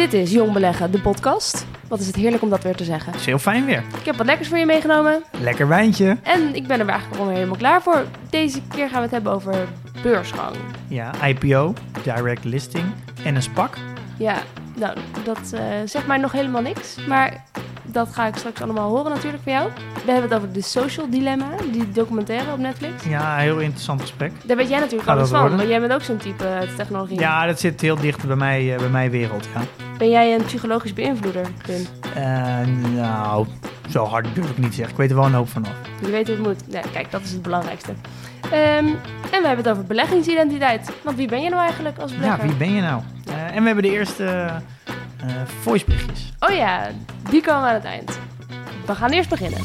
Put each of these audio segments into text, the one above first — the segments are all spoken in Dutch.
Dit is Jong Beleggen, de podcast. Wat is het heerlijk om dat weer te zeggen. is heel fijn weer. Ik heb wat lekkers voor je meegenomen. Lekker wijntje. En ik ben er eigenlijk gewoon weer helemaal klaar voor. Deze keer gaan we het hebben over beursgang. Ja, IPO, direct listing en een SPAC. Ja, nou, dat eh, zegt mij nog helemaal niks. Maar dat ga ik straks allemaal horen natuurlijk van jou. We hebben het over de Social Dilemma, die documentaire op Netflix. Ja, heel interessant gesprek. Daar weet jij natuurlijk Gaat alles van, worden? want jij bent ook zo'n type eh, technologie. Ja, dat zit heel dicht bij mij, eh, bij mijn wereld. Ja. Ben jij een psychologisch beïnvloeder, Pim? Eh, nou, zo hard durf ik niet te zeggen. Ik weet er wel een hoop vanaf. Je weet hoe het moet. Nee, kijk, dat is het belangrijkste. Ehm, en we hebben het over beleggingsidentiteit. Want wie ben je nou eigenlijk als Ja, belegger? wie ben je nou? Eh, en we hebben de eerste eh voiceberichtjes. Oh ja, die komen aan het eind. We gaan eerst beginnen.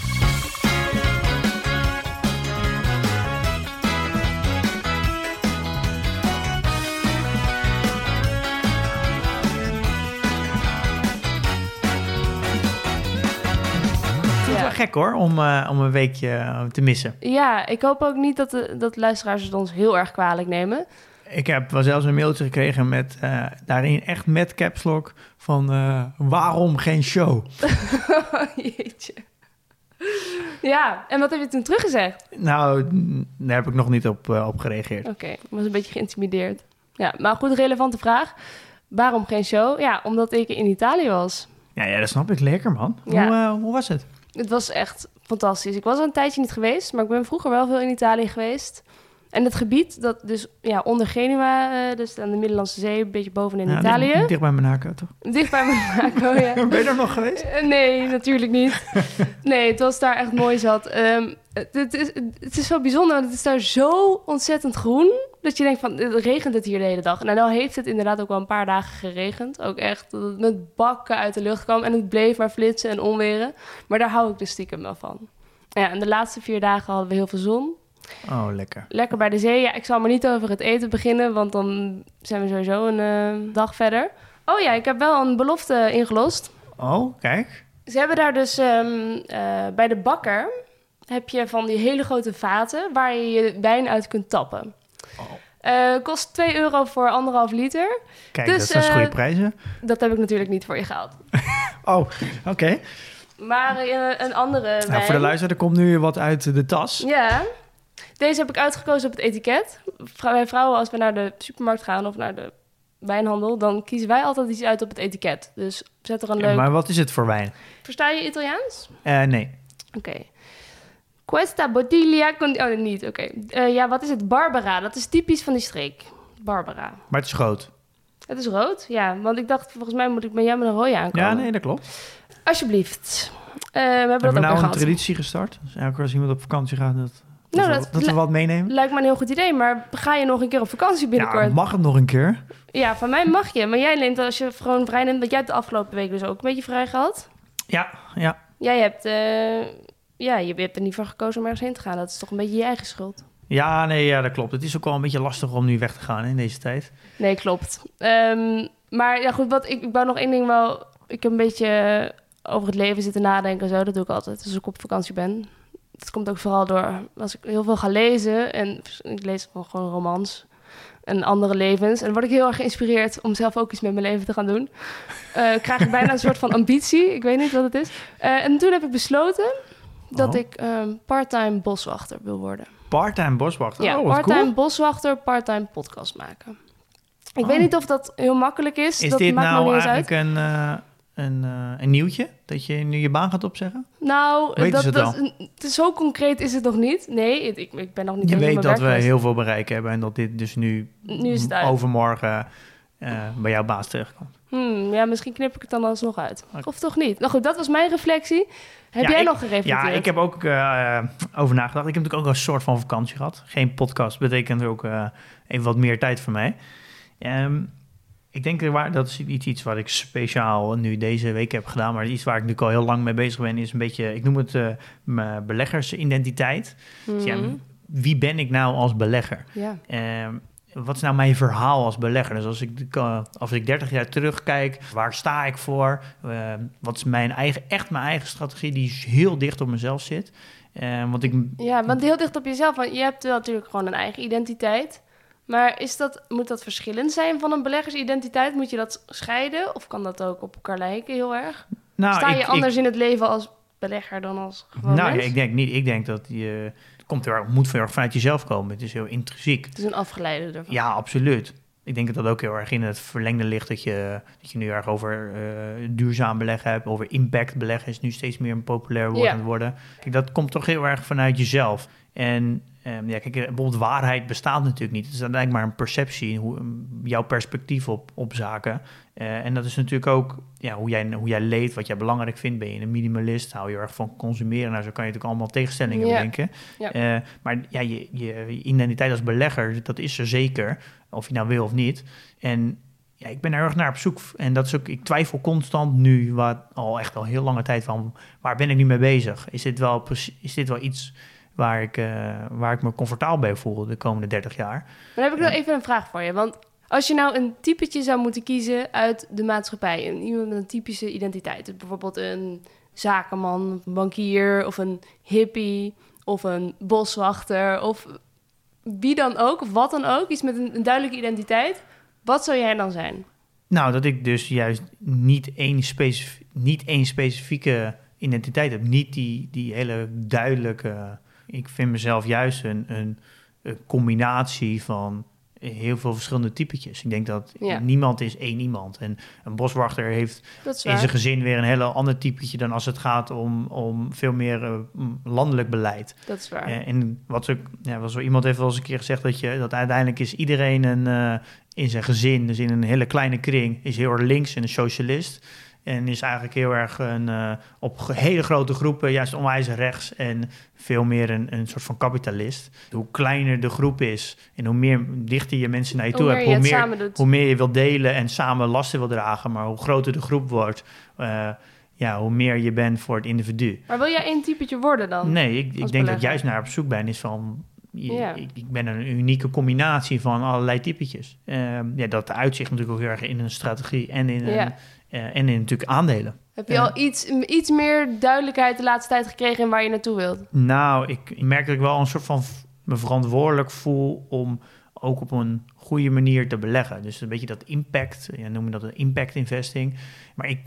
Gek hoor, om, eh, om een weekje eh, te missen. Ja, ik hoop ook niet dat de, dat luisteraars het ons heel erg kwalijk nemen. Ik heb wel zelfs een mailtje gekregen met eh, daarin echt met caps lock van waarom geen show? Jeetje. Ja, en wat heb je toen teruggezegd? Nou, daar heb ik nog niet op, op gereageerd. Oké, ik was een beetje geïntimideerd. Ja, maar goed, relevante vraag. Waarom geen show? Ja, omdat ik in Italië was. Ja, ja, dat snap ik lekker, man. Ja. Hoe, hoe was het? Het was echt fantastisch. Ik was al een tijdje niet geweest, maar ik ben vroeger wel veel in Italië geweest. En het gebied, dat dus ja, onder Genua, eh, dus aan de Middellandse Zee, een beetje bovenin Ja, Italië. Dicht, dicht bij Monaco, toch? Dicht bij Monaco, ja. Ben je er nog geweest? Eh, Nee, natuurlijk niet. Nee, het was daar echt mooi zat. Ehm, het, het is, het is zo bijzonder, want het is daar zo ontzettend groen... dat je denkt van, het regent het hier de hele dag. En nou heeft het inderdaad ook wel een paar dagen geregend. Ook echt dat het met bakken uit de lucht kwam. En het bleef maar flitsen en onweren. Maar daar hou ik dus stiekem wel van. Ja, en de laatste vier dagen hadden we heel veel zon. Oh, lekker. Lekker bij de zee. Ja, ik zal maar niet over het eten beginnen, want dan zijn we sowieso een eh, dag verder. Oh ja, ik heb wel een belofte ingelost. Oh, kijk. Ze hebben daar dus ehm, eh, bij de bakker heb je van die hele grote vaten waar je je wijn uit kunt tappen. Oh. Eh, kost 2 euro voor anderhalf liter. Kijk, Dus, dat zijn eh, goede prijzen. Dat heb ik natuurlijk niet voor je gehaald. Oh, oké. Maar een andere Nou, voor de luisteraar, er komt nu wat uit de tas. Ja. Deze heb ik uitgekozen op het etiket. Wij vrouwen, als we naar de supermarkt gaan of naar de wijnhandel... dan kiezen wij altijd iets uit op het etiket. Dus zet er een Ja, leuk... maar wat is het voor wijn? Versta je Italiaans? Eh, nee. Oké. Questa bottiglia con... Oh, niet. Oké. Eh, ja, wat is het? Barbara. Dat is typisch van die streek. Barbara. Maar het is groot. Het is rood? Ja, want ik dacht, volgens mij moet ik bij jou met een rode aankomen. Ja, nee, dat klopt. Alsjeblieft. Eh, we hebben dat Hebben we nou een gehad. traditie gestart? Dus elke keer als iemand op vakantie gaat, dat, Nou, dat, we, dat- dat we wat meenemen? Lijkt me een heel goed idee, maar ga je nog een keer op vakantie binnenkort? Ja, mag het nog een keer? Ja, van mij mag je. Maar jij neemt als je gewoon vrij neemt, want jij hebt de afgelopen week dus ook een beetje vrij gehad. Ja, ja. Jij hebt, eh, ja, je hebt er niet voor gekozen om ergens heen te gaan. Dat is toch een beetje je eigen schuld. Ja, nee, ja, dat klopt. Het is ook wel een beetje lastig om nu weg te gaan hè, in deze tijd. Nee, klopt. Ehm, maar ja, goed, wat, ik, ik wou nog één ding wel... Ik heb een beetje over het leven zitten nadenken en zo. Dat doe ik altijd als ik op vakantie ben. Dat komt ook vooral door als ik heel veel ga lezen. En ik lees gewoon, romans en andere levens. En word ik heel erg geïnspireerd om zelf ook iets met mijn leven te gaan doen. Eh, krijg ik bijna een soort van ambitie. Ik weet niet wat het is. Eh, en toen heb ik besloten dat Oh. ik ehm, part-time boswachter wil worden. Part-time boswachter. Ja, oh, part-time cool. boswachter, part-time podcast maken. Ik Oh. weet niet of dat heel makkelijk is. Is dat dit maakt nou eigenlijk uit. een, eh, een, eh, een nieuwtje? Dat je nu je baan gaat opzeggen? Nou, Weten dat, ze het dat, zo concreet is het nog niet. Nee, ik, ik- ben nog niet Je weet dat we heel veel bereik hebben en dat dit dus nu, Nu is het overmorgen eh, bij jouw baas terechtkomt. Hmm, ja, misschien knip ik het dan alsnog uit. Of toch niet? Nou goed, dat was mijn reflectie. Heb Ja, jij ik- nog gereflecteerd? Ja, ik heb ook eh, over nagedacht. Ik heb natuurlijk ook een soort van vakantie gehad. Geen podcast betekent ook even wat meer tijd voor mij. Ehm, ik denk dat waar- dat is iets, iets wat ik speciaal nu deze week heb gedaan, maar iets waar ik natuurlijk al heel lang mee bezig ben, is een beetje, ik noem het eh, mijn beleggersidentiteit. Dus ja, Mhm. wie ben ik nou als belegger? ja. Ehm, wat is nou mijn verhaal als belegger? Dus als ik, eh, als ik 30 jaar terugkijk, waar sta ik voor? Ehm, wat is mijn eigen, echt mijn eigen strategie die heel dicht op mezelf zit? Ehm, want ik, Ja, want heel dicht op jezelf. Want je hebt natuurlijk gewoon een eigen identiteit. Maar is dat, moet dat verschillend zijn van een beleggersidentiteit? Moet je dat scheiden? Of kan dat ook op elkaar lijken heel erg? nou, Sta je ik- ik- anders in het leven als belegger dan als gewoon Nou mens? ik denk niet. Ik denk dat je. Het komt erg, moet heel erg vanuit jezelf komen. Het is heel intrinsiek. Het is een afgeleide ervan. Ja, absoluut. Ik denk dat dat ook heel erg in het verlengde ligt. Dat je, dat je nu erg over eh, duurzaam beleggen hebt. Over impact beleggen is nu steeds meer een populair woord Ja. aan het worden. Kijk, dat komt toch heel erg vanuit jezelf. En ehm, ja, kijk, bijvoorbeeld waarheid bestaat natuurlijk niet. Het is uiteindelijk maar een perceptie, hoe, jouw perspectief op, op zaken. Eh, en dat is natuurlijk ook ja, hoe, jij, hoe jij leeft, wat jij belangrijk vindt. Ben je een minimalist, hou je erg van consumeren. Nou, zo kan je natuurlijk allemaal tegenstellingen bedenken. Eh, maar ja, je, je, identiteit als belegger, dat is er zeker. Of je nou wil of niet. En ja, ik ben er erg naar op zoek. En dat is ook, ik twijfel constant nu, wat al echt al heel lange tijd van, waar ben ik nu mee bezig? Is dit wel, is dit wel iets waar ik, eh, waar ik me comfortabel bij voel de komende 30 jaar? Maar dan heb ik nog even een vraag voor je. Want als je nou een typetje zou moeten kiezen uit de maatschappij, een, iemand met een typische identiteit, dus bijvoorbeeld een zakenman, een bankier of een hippie of een boswachter of wie dan ook, of wat dan ook, iets met een, een duidelijke identiteit, wat zou jij dan zijn? Nou, dat ik dus juist niet één, specif niet één specifieke identiteit heb. Niet die, die hele duidelijke... Ik vind mezelf juist een, een, een combinatie van heel veel verschillende typetjes. Ik denk dat Ja. niemand is één iemand. En een boswachter heeft in zijn gezin weer een hele ander typetje... dan als het gaat om, om veel meer eh, landelijk beleid. Dat is waar. Eh, en wat ook, ja, was zo iemand heeft wel eens een keer gezegd dat je dat uiteindelijk is iedereen een, eh, in zijn gezin, dus in een hele kleine kring, is heel erg links en een socialist. En is eigenlijk heel erg een, eh, op hele grote groepen, juist onwijs rechts en veel meer een, een soort van kapitalist. Hoe kleiner de groep is en hoe meer dichter je mensen naar je toe hoe meer hebt, je hoe meer, hoe meer je wilt delen en samen lasten wil dragen. Maar hoe groter de groep wordt, eh, ja, hoe meer je bent voor het individu. Maar wil jij één typetje worden dan? Nee, ik, ik denk dat juist naar op zoek ben is van... je- ik, ik ben een unieke combinatie van allerlei typetjes. Ehm, ja, dat uitzicht natuurlijk ook heel erg in een strategie en in, een, en in natuurlijk aandelen. Heb je al iets, iets meer duidelijkheid de laatste tijd gekregen in waar je naartoe wilt? Nou, ik, merk dat ik wel een soort van me verantwoordelijk voel om ook op een goede manier te beleggen. Dus een beetje dat impact, ja, noemen we dat een impact investing. Maar ik,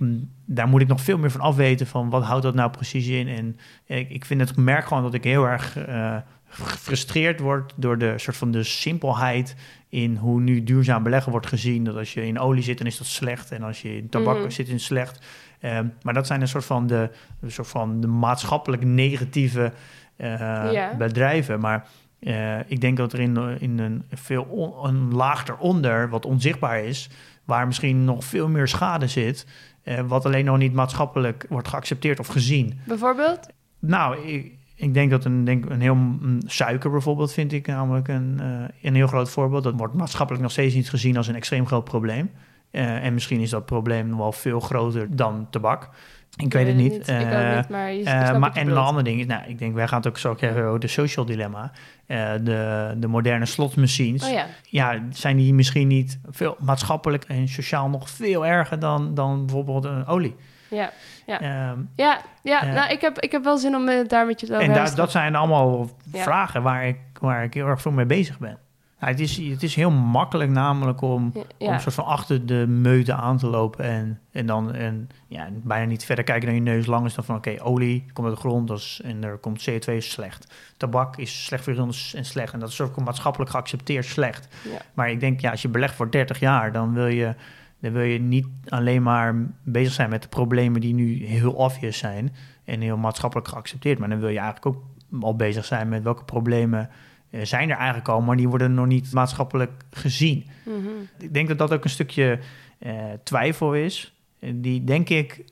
daar moet ik nog veel meer van afweten van wat houdt dat nou precies in. En ik, ik vind het, merk gewoon dat ik heel erg eh, gefrustreerd word door de soort van de simpelheid in hoe nu duurzaam beleggen wordt gezien. Dat als je in olie zit, dan is dat slecht. En als je in tabak Mhm. zit, is het slecht. Ehm, maar dat zijn een soort van de, een soort van de maatschappelijk negatieve eh, bedrijven. Maar eh, ik denk dat er in, in een veel on- een laag eronder, wat onzichtbaar is, waar misschien nog veel meer schade zit, eh, wat alleen nog niet maatschappelijk wordt geaccepteerd of gezien. Bijvoorbeeld? Nou, ik, ik denk dat een, denk, een heel een suiker bijvoorbeeld vind ik namelijk een, eh, een heel groot voorbeeld. Dat wordt maatschappelijk nog steeds niet gezien als een extreem groot probleem. Eh, en misschien is dat probleem nog wel veel groter dan tabak. Ik weet het niet. ik ook niet, maar je, en een ander ding is, nou, ik denk, wij gaan het ook zo krijgen over de social dilemma. Eh, de, de moderne slotmachines. Oh ja. Ja, zijn die misschien niet veel maatschappelijk en sociaal nog veel erger dan, dan bijvoorbeeld een olie? Ja, Ja. Ehm, ja, ja Eh. nou, ik, heb, ik heb wel zin om eh, daar met je en te daar, hebben. dat zijn allemaal Ja. vragen waar ik, waar ik heel erg veel mee bezig ben. Nou, het, is, het is heel makkelijk namelijk om, Ja, om soort van achter de meute aan te lopen en, en dan en, ja, bijna niet verder kijken dan je neus lang is dan van oké, olie komt uit de grond dat is, en er komt CO2 is slecht. Tabak is slecht voor ons en slecht en dat is ook maatschappelijk geaccepteerd slecht. Ja. Maar ik denk, ja, als je belegt voor 30 jaar, dan wil je, dan wil je niet alleen maar bezig zijn met de problemen die nu heel obvious zijn en heel maatschappelijk geaccepteerd, maar dan wil je eigenlijk ook al bezig zijn met welke problemen eh, zijn er eigenlijk al, maar die worden nog niet maatschappelijk gezien. Mhm. Ik denk dat dat ook een stukje eh, twijfel is, eh, die denk ik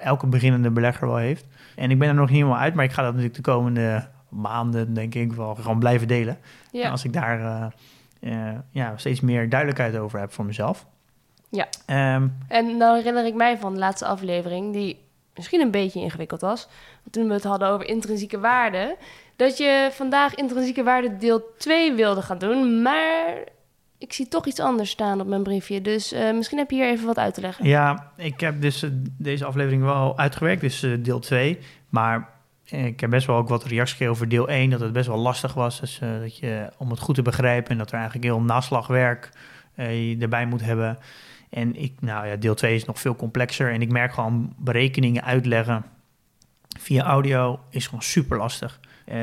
elke beginnende belegger wel heeft. En ik ben er nog niet helemaal uit, maar ik ga dat natuurlijk de komende maanden, denk ik, wel gewoon blijven delen. Als ik daar, ja, steeds meer duidelijkheid over heb voor mezelf. Ja. Ehm, En dan herinner ik mij van de laatste aflevering, die misschien een beetje ingewikkeld was. Toen we het hadden over intrinsieke waarden. Dat je vandaag intrinsieke waarden deel 2 wilde gaan doen. Maar ik zie toch iets anders staan op mijn briefje. Dus eh, misschien heb je hier even wat uit te leggen. ja, ik heb dus eh, deze aflevering wel uitgewerkt, dus eh, deel 2. Maar ik heb best wel ook wat reacties gekregen over deel 1, dat het best wel lastig was. Dus dat je, om het goed te begrijpen en dat er eigenlijk heel naslagwerk je erbij moet hebben. En ik, nou ja, deel 2 is nog veel complexer. En ik merk gewoon berekeningen uitleggen via audio is gewoon super lastig. Eh,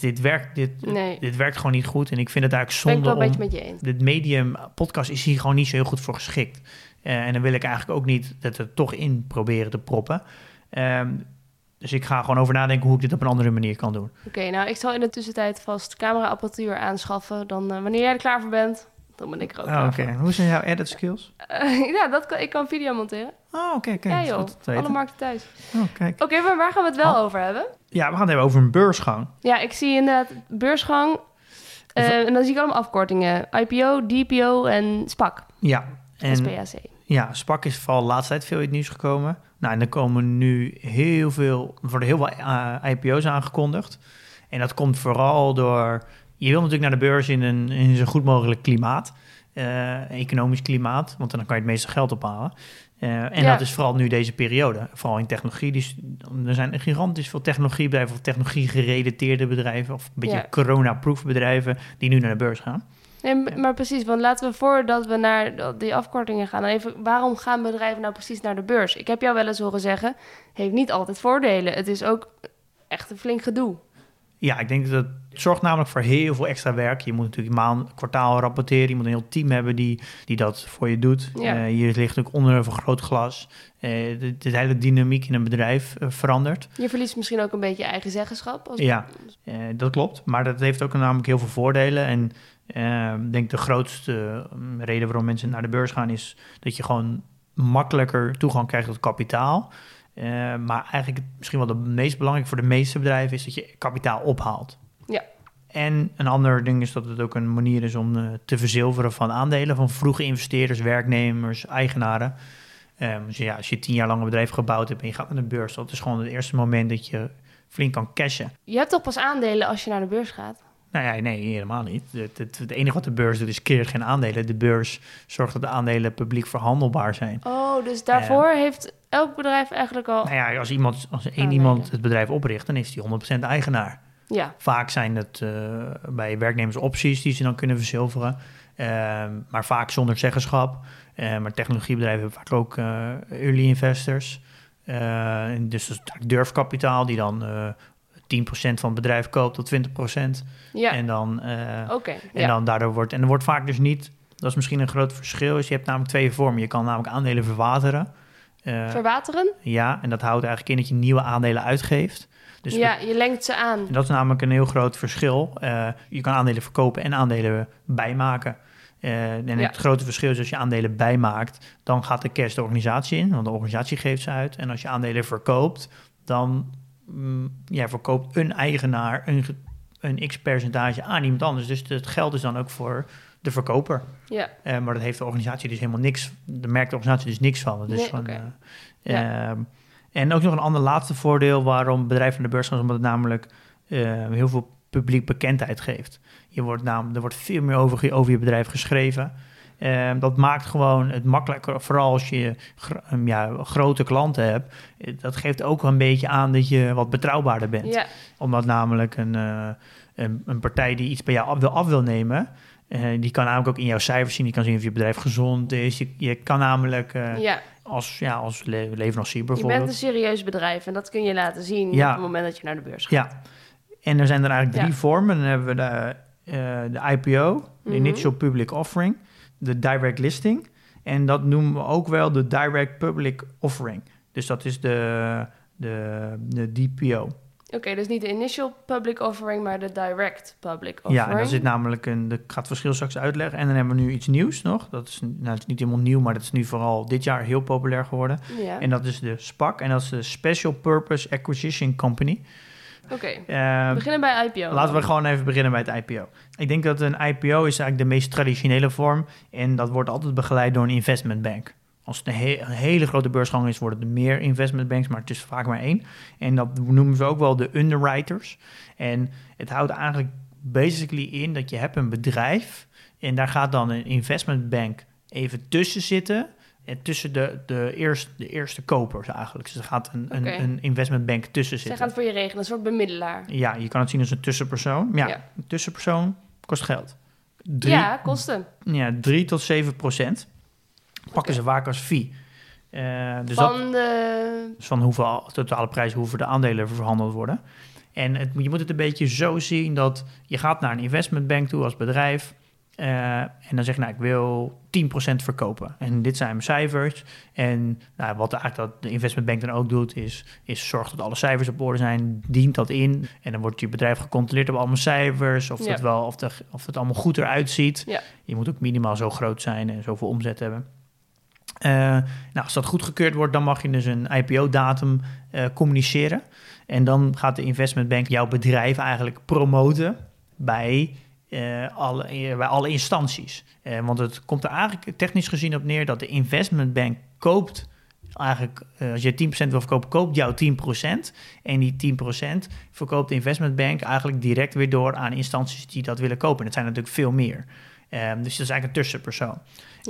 dit, werkt, dit, Nee. dit werkt gewoon niet goed. En ik vind het eigenlijk zonde wel een om... beetje met je eens. Dit medium podcast is hier gewoon niet zo heel goed voor geschikt. Eh, en dan wil ik eigenlijk ook niet dat er toch in proberen te proppen. Ehm, dus ik ga gewoon over nadenken hoe ik dit op een andere manier kan doen. Oké, nou, ik zal in de tussentijd vast cameraapparatuur aanschaffen. Dan, eh, wanneer jij er klaar voor bent, dan ben ik er ook Oh, klaar Oké, hoe zijn jouw edit skills? Eh, ja, dat kan, ik kan video monteren. Oh, oké, te weten. alle markten thuis. Oh, kijk. Oké, maar waar gaan we het wel Oh. over hebben? Ja, we gaan het hebben over een beursgang. Ja, ik zie inderdaad beursgang. eh, en dan zie ik allemaal afkortingen. IPO, DPO en SPAC. Ja, en SPAC. ja, SPAC is vooral de laatste tijd veel in het nieuws gekomen. Nou, en er komen nu heel veel, er worden heel veel eh, IPO's aangekondigd. En dat komt vooral door, je wil natuurlijk naar de beurs in een, in zo'n goed mogelijk klimaat. eh, economisch klimaat, want dan kan je het meeste geld ophalen. Eh, en Ja. dat is vooral nu deze periode, vooral in technologie. Dus er zijn gigantisch veel technologiebedrijven of technologie-gerelateerde bedrijven... of een beetje Ja. corona-proof bedrijven die nu naar de beurs gaan. Nee, maar precies, want laten we voordat we naar die afkortingen gaan, even, waarom gaan bedrijven nou precies naar de beurs? Ik heb jou wel eens horen zeggen, heeft niet altijd voordelen. Het is ook echt een flink gedoe. Ja, ik denk dat het zorgt namelijk voor heel veel extra werk. Je moet natuurlijk maand, kwartaal rapporteren. Je moet een heel team hebben die, die dat voor je doet. Ja. Eh, je ligt ook onder een vergrootglas. Eh de, de hele dynamiek in een bedrijf eh, verandert. Je verliest misschien ook een beetje eigen zeggenschap. Als... Ja, dat klopt. Maar dat heeft ook namelijk heel veel voordelen. En ik denk de grootste mm, reden waarom mensen naar de beurs gaan... is dat je gewoon makkelijker toegang krijgt tot kapitaal. Maar eigenlijk misschien wel de meest belangrijk voor de meeste bedrijven... is dat je kapitaal ophaalt. En een ander ding is dat het ook een manier is om eh, te verzilveren van aandelen... van vroege investeerders, werknemers, eigenaren... Ehm, dus ja, als je tien jaar lang een bedrijf gebouwd hebt en je gaat naar de beurs, dat is gewoon het eerste moment dat je flink kan cashen. Je hebt toch pas aandelen als je naar de beurs gaat? Nou ja, nee, helemaal niet. Het, het, het enige wat de beurs doet is creëert geen aandelen. De beurs zorgt dat de aandelen publiek verhandelbaar zijn. Oh, dus daarvoor heeft elk bedrijf eigenlijk al... Nou ja, als, iemand, als één Aandelen. iemand het bedrijf opricht, dan is hij 100% eigenaar. Ja, Vaak zijn het eh, bij werknemers opties die ze dan kunnen verzilveren. Ehm, maar vaak zonder zeggenschap. Eh, maar technologiebedrijven hebben vaak ook eh, early investors. Eh, en dus dat is durfkapitaal die dan eh 10% van het bedrijf koopt tot 20%. ja. En dan, eh, en ja. dan daardoor wordt. En er wordt vaak dus niet. Dat is misschien een groot verschil. Is je hebt namelijk twee vormen. Je kan namelijk aandelen verwateren. Eh, Verwateren? ja, en dat houdt eigenlijk in dat je nieuwe aandelen uitgeeft. Dus ja, je lengt ze aan. en dat is namelijk een heel groot verschil. Eh, je kan aandelen verkopen en aandelen bijmaken. Eh, en Ja. het grote verschil is als je aandelen bijmaakt, dan gaat de cash de organisatie in, want de organisatie geeft ze uit. En als je aandelen verkoopt, dan mm, ja, verkoopt een eigenaar een, een x percentage aan iemand anders. Dus het geld is dan ook voor de verkoper. Ja, Eh, maar dat heeft de organisatie dus helemaal niks. Daar merkt de organisatie dus niks van. Is Nee, eh, Ja. Ehm, en ook nog een ander laatste voordeel waarom bedrijven naar de beurs gaan, is omdat het namelijk eh, heel veel publiek bekendheid geeft. Je wordt namelijk, er wordt veel meer over, over je bedrijf geschreven. Ehm, dat maakt gewoon het makkelijker, vooral als je um, ja, grote klanten hebt. Eh, Dat geeft ook een beetje aan dat je wat betrouwbaarder bent ja. omdat namelijk een, eh, een, een partij die iets bij jou af wil, af wil nemen, eh, die kan namelijk ook in jouw cijfers zien. Die kan zien of je bedrijf gezond is. Je, je kan namelijk eh, ja. als, ja, als le- leverancier Je bijvoorbeeld. bent een serieus bedrijf en dat kun je laten zien Ja. op het moment dat je naar de beurs gaat. Ja, en er zijn er eigenlijk drie vormen. Dan hebben we de, eh, de IPO, de Mhm. Initial Public Offering, de Direct Listing. En dat noemen we ook wel de Direct Public Offering. Dus dat is de, de, de DPO. Oké, dus niet de initial public offering, maar de direct public offering. Ja, en daar zit namelijk een. Ik ga het verschil straks uitleggen. En dan hebben we nu iets nieuws nog. Dat is, nou, het is niet helemaal nieuw, maar dat is nu vooral dit jaar heel populair geworden. Ja. En dat is de SPAC. En dat is de Special Purpose Acquisition Company. Oké, Eh, we beginnen bij IPO. Laten we gewoon even beginnen bij het IPO. Ik denk dat een IPO is eigenlijk de meest traditionele vorm. En dat wordt altijd begeleid door een investment bank. Als het een, he- een hele grote beursgang is, worden er meer investment banks, maar het is vaak maar één. En dat noemen ze ook wel de underwriters. En het houdt eigenlijk basically in dat je hebt een bedrijf en daar gaat dan een investment bank even tussen zitten. En tussen de, de, eerste, de eerste kopers eigenlijk. Dus er gaat een, Oké. een, een investment bank tussen zitten. gaan het voor je regelen, een soort bemiddelaar. Ja, je kan het zien als een tussenpersoon. Ja, Ja. een tussenpersoon kost geld. Drie, Ja, kosten. ja, 3 tot 7 procent pakken ze vaak als fee. Eh, dus dat Van de... van hoeveel totale prijs, hoeveel de aandelen verhandeld worden. En het, je moet het een beetje zo zien dat je gaat naar een investmentbank toe als bedrijf. eh, en dan zeg je, nou, ik wil 10% verkopen. En dit zijn mijn cijfers. En nou, wat eigenlijk dat de investmentbank dan ook doet, is, is zorg dat alle cijfers op orde zijn. Dient dat in. En dan wordt je bedrijf gecontroleerd op allemaal cijfers. Of, Ja. het, wel, of, de, of het allemaal goed eruit ziet. Ja. Je moet ook minimaal zo groot zijn en zoveel omzet hebben. Eh, nou, als dat goedgekeurd wordt, dan mag je dus een IPO-datum eh, communiceren. En dan gaat de investmentbank jouw bedrijf eigenlijk promoten bij, eh, alle, bij alle instanties. Want het komt er eigenlijk technisch gezien op neer dat de investmentbank koopt. Eigenlijk, als je 10% wil verkopen, koopt jouw 10%. En die 10% verkoopt de investmentbank eigenlijk direct weer door aan instanties die dat willen kopen. En dat zijn natuurlijk veel meer. Ehm, dus dat is eigenlijk een tussenpersoon.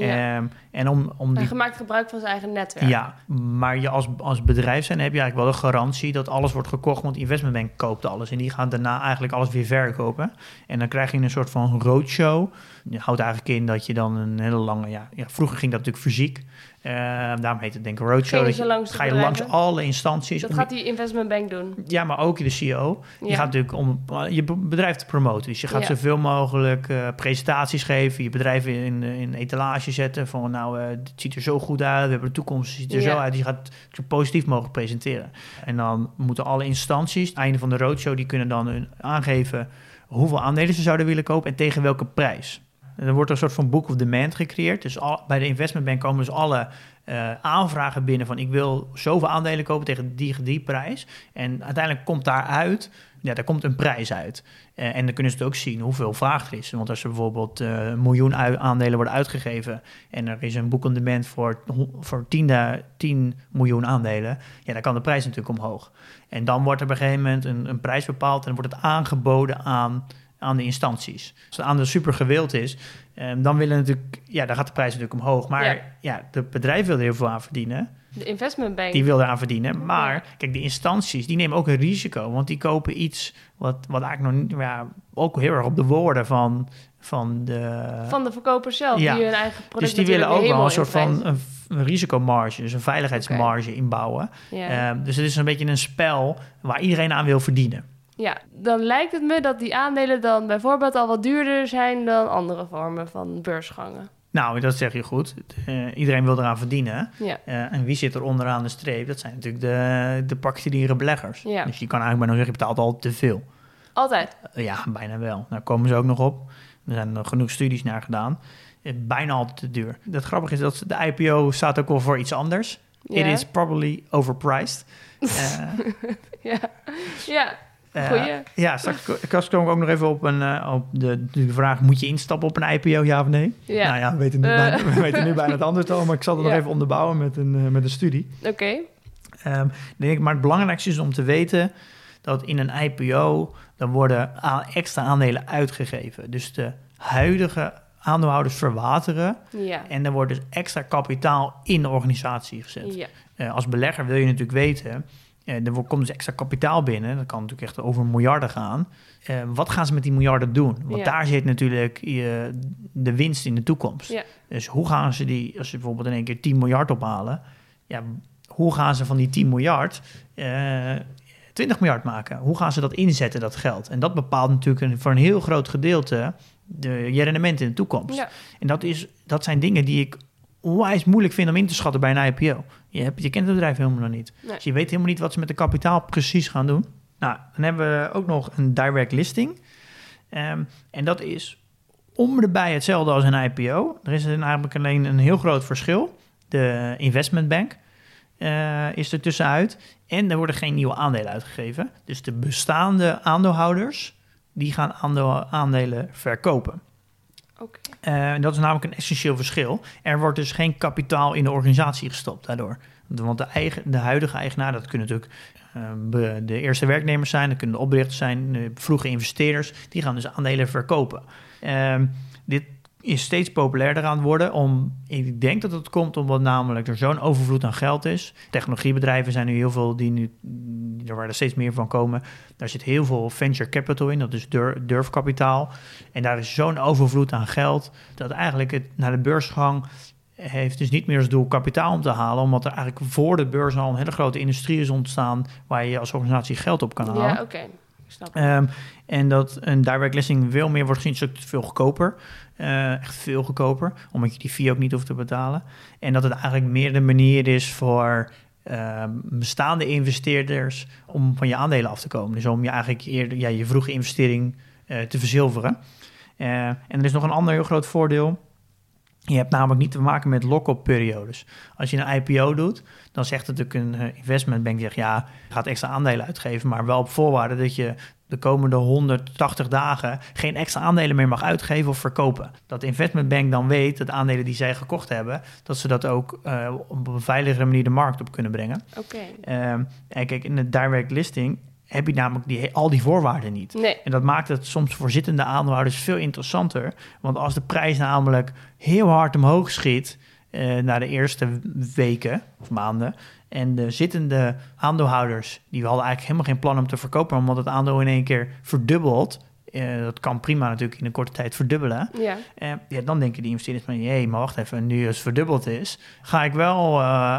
Ja. Ehm, en om, om Hij die gemaakt gebruik van zijn eigen netwerk. ja, maar je als, als bedrijf zijn heb je eigenlijk wel de garantie dat alles wordt gekocht, want investmentbank koopt alles. En die gaan daarna eigenlijk alles weer verkopen. En dan krijg je een soort van roadshow. Je houdt eigenlijk in dat je dan een hele lange, ja, ja vroeger ging dat natuurlijk fysiek. Eh, daarom heet het denk ik roadshow. Dat je langs ga je langs alle instanties. Dat gaat die investmentbank doen. ja, maar ook de CEO. Je gaat natuurlijk om uh, je be- bedrijf te promoten. Dus je gaat Ja. zoveel mogelijk eh, presentaties geven, je bedrijf in, in etalage zetten. Van nou, eh het ziet er zo goed uit, we hebben de toekomst, het ziet er Ja. zo uit. Je gaat het zo positief mogelijk presenteren. En dan moeten alle instanties, het einde van de roadshow, die kunnen dan hun aangeven hoeveel aandelen ze zouden willen kopen en tegen welke prijs. Dan wordt er een soort van book of demand gecreëerd. Dus al, bij de investmentbank komen dus alle eh, aanvragen binnen van ik wil zoveel aandelen kopen tegen die, die prijs. En uiteindelijk komt daaruit, ja, daar komt een prijs uit. Eh, en dan kunnen ze het ook zien hoeveel vraag er is. Want als er bijvoorbeeld eh, een miljoen aandelen worden uitgegeven en er is een book on demand voor, voor 10, da- 10 miljoen aandelen, ja, dan kan de prijs natuurlijk omhoog. En dan wordt er op een gegeven moment een, een prijs bepaald en wordt het aangeboden aan, aan de instanties. Als het aandeel super gewild is, eh, dan willen natuurlijk, ja, dan gaat de prijs natuurlijk omhoog. Maar Ja. ja, de bedrijf wil er heel veel aan verdienen. De investmentbank. Die wil eraan verdienen. Maar kijk, de instanties die nemen ook een risico. Want die kopen iets wat, wat eigenlijk nog niet, ja, ook heel erg op de woorden van, van de. Van de verkopers zelf, Ja. die hun eigen product dus die willen ook wel een soort van een, een risicomarge, dus een veiligheidsmarge inbouwen. Ja. Eh, dus het is een beetje een spel waar iedereen aan wil verdienen. Ja, dan lijkt het me dat die aandelen dan bijvoorbeeld al wat duurder zijn dan andere vormen van beursgangen. Nou, dat zeg je goed. Eh, iedereen wil eraan verdienen. Ja, Eh, en wie zit er onderaan de streep? Dat zijn natuurlijk de, de particuliere beleggers. Ja. Dus je kan eigenlijk bijna zeggen, je betaalt al te veel. altijd. Eh, Ja, bijna wel. Daar komen ze ook nog op. Er zijn nog genoeg studies naar gedaan. Bijna altijd te duur. Het grappige is dat de IPO staat ook wel voor iets anders. Ja. It is probably overpriced. Ja, ja. Eh, ja, straks straks kom ik ook nog even op, een, eh, op de, de vraag... moet je instappen op een IPO, ja of nee? Ja. Nou ja, we weten nu, Eh. bijna, we weten nu bijna het antwoord al... maar ik zal het nog even onderbouwen met een, met een studie. Oké. Ehm, denk ik, maar het belangrijkste is om te weten dat in een IPO dan worden extra aandelen uitgegeven. Dus de huidige aandeelhouders verwateren Ja. en er wordt dus extra kapitaal in de organisatie gezet. Ja. Als belegger wil je natuurlijk weten, er wo- komt dus extra kapitaal binnen, dat kan natuurlijk echt over miljarden gaan. Eh, wat gaan ze met die miljarden doen? Want Ja. daar zit natuurlijk eh, de winst in de toekomst. Ja. Dus hoe gaan ze die, als ze bijvoorbeeld in één keer 10 miljard ophalen, ja, hoe gaan ze van die 10 miljard eh 20 miljard maken? Hoe gaan ze dat inzetten, dat geld? En dat bepaalt natuurlijk een, voor een heel groot gedeelte de, je rendement in de toekomst. Ja. En dat, is, dat zijn dingen die ik onwijs moeilijk vind om in te schatten bij een IPO. Je, hebt, je kent het bedrijf helemaal nog niet. Nee. Dus je weet helemaal niet wat ze met de kapitaal precies gaan doen. Nou, dan hebben we ook nog een direct listing. Ehm, en dat is om de bij hetzelfde als een IPO. Er is eigenlijk alleen een heel groot verschil. De investment bank, eh, is er tussenuit. En er worden geen nieuwe aandelen uitgegeven. Dus de bestaande aandeelhouders, die gaan aandelen verkopen. Oké. En dat is namelijk een essentieel verschil. Er wordt dus geen kapitaal in de organisatie gestopt daardoor. Want de, eigen, de huidige eigenaar, dat kunnen natuurlijk eh, be- de eerste werknemers zijn, dat kunnen de oprichters zijn, de vroege investeerders, die gaan dus aandelen verkopen. Ehm, dit is steeds populairder aan het worden. Om, ik denk dat het komt omdat namelijk er zo'n overvloed aan geld is. Technologiebedrijven zijn nu heel veel die nu, er waar er steeds meer van komen. Daar zit heel veel venture capital in, dat is dur- durfkapitaal. En daar is zo'n overvloed aan geld dat eigenlijk het naar de beursgang heeft dus niet meer als doel kapitaal om te halen, omdat er eigenlijk voor de beurs al een hele grote industrie is ontstaan waar je als organisatie geld op kan halen. Ja, oké. Het. Ehm, en dat een direct listing veel meer wordt gezien, ook veel goedkoper. Eh, echt veel goedkoper, omdat je die fee ook niet hoeft te betalen. En dat het eigenlijk meer de manier is voor ehm, bestaande investeerders om van je aandelen af te komen. Dus om je eigenlijk eerder ja, je vroege investering eh, te verzilveren. Eh, en er is nog een ander heel groot voordeel. Je hebt namelijk niet te maken met lock-up periodes. Als je een IPO doet, dan zegt natuurlijk een investmentbank, zegt, ja, gaat extra aandelen uitgeven, maar wel op voorwaarde dat je de komende 180 dagen geen extra aandelen meer mag uitgeven of verkopen. Dat de investmentbank dan weet dat de aandelen die zij gekocht hebben, dat ze dat ook eh, op een veiligere manier de markt op kunnen brengen. Oké. Ehm, en kijk, in de direct listing heb je namelijk die, al die voorwaarden niet. Nee. En dat maakt het soms voor zittende aandeelhouders veel interessanter. Want als de prijs namelijk heel hard omhoog schiet eh na de eerste weken of maanden. En de zittende aandeelhouders, die hadden eigenlijk helemaal geen plan om te verkopen. Omdat het aandeel in één keer verdubbelt. Eh, dat kan prima natuurlijk in een korte tijd verdubbelen. Ja. Eh, ja, dan denken die investeerders van... hé, maar wacht even, nu het verdubbeld is... ga ik wel,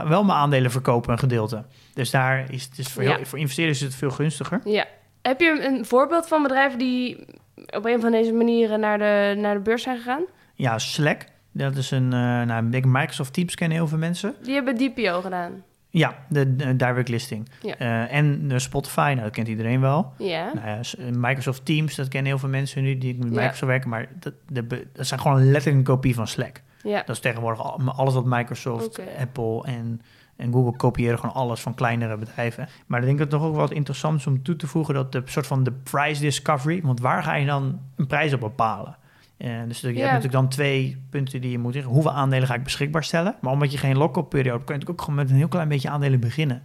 wel mijn aandelen verkopen, een gedeelte. Dus daar is het dus voor, Ja. heel- voor investeerders is het veel gunstiger. Ja. Heb je een voorbeeld van bedrijven die op een van deze manieren naar de, naar de beurs zijn gegaan? Ja, Slack. Dat is een... eh nou, Microsoft Teams kennen heel veel mensen. Die hebben DPO gedaan. Ja, de, de direct listing. Ja. Eh, en de Spotify, nou, dat kent iedereen wel. Ja. Nou ja, Microsoft Teams, dat kennen heel veel mensen nu die met Ja. Microsoft werken. Maar dat, de, dat zijn gewoon letterlijk een kopie van Slack. Ja. Dat is tegenwoordig al- alles wat Microsoft. Apple en, en Google kopiëren gewoon alles van kleinere bedrijven. Maar ik denk dat het toch ook wat interessant is om toe te voegen dat de soort van de price discovery, want waar ga je dan een prijs op bepalen? Eh, dus je hebt natuurlijk dan twee punten die je moet zeggen. Hoeveel aandelen ga ik beschikbaar stellen? Maar omdat je geen lock-up periode hebt, kun je natuurlijk ook gewoon met een heel klein beetje aandelen beginnen.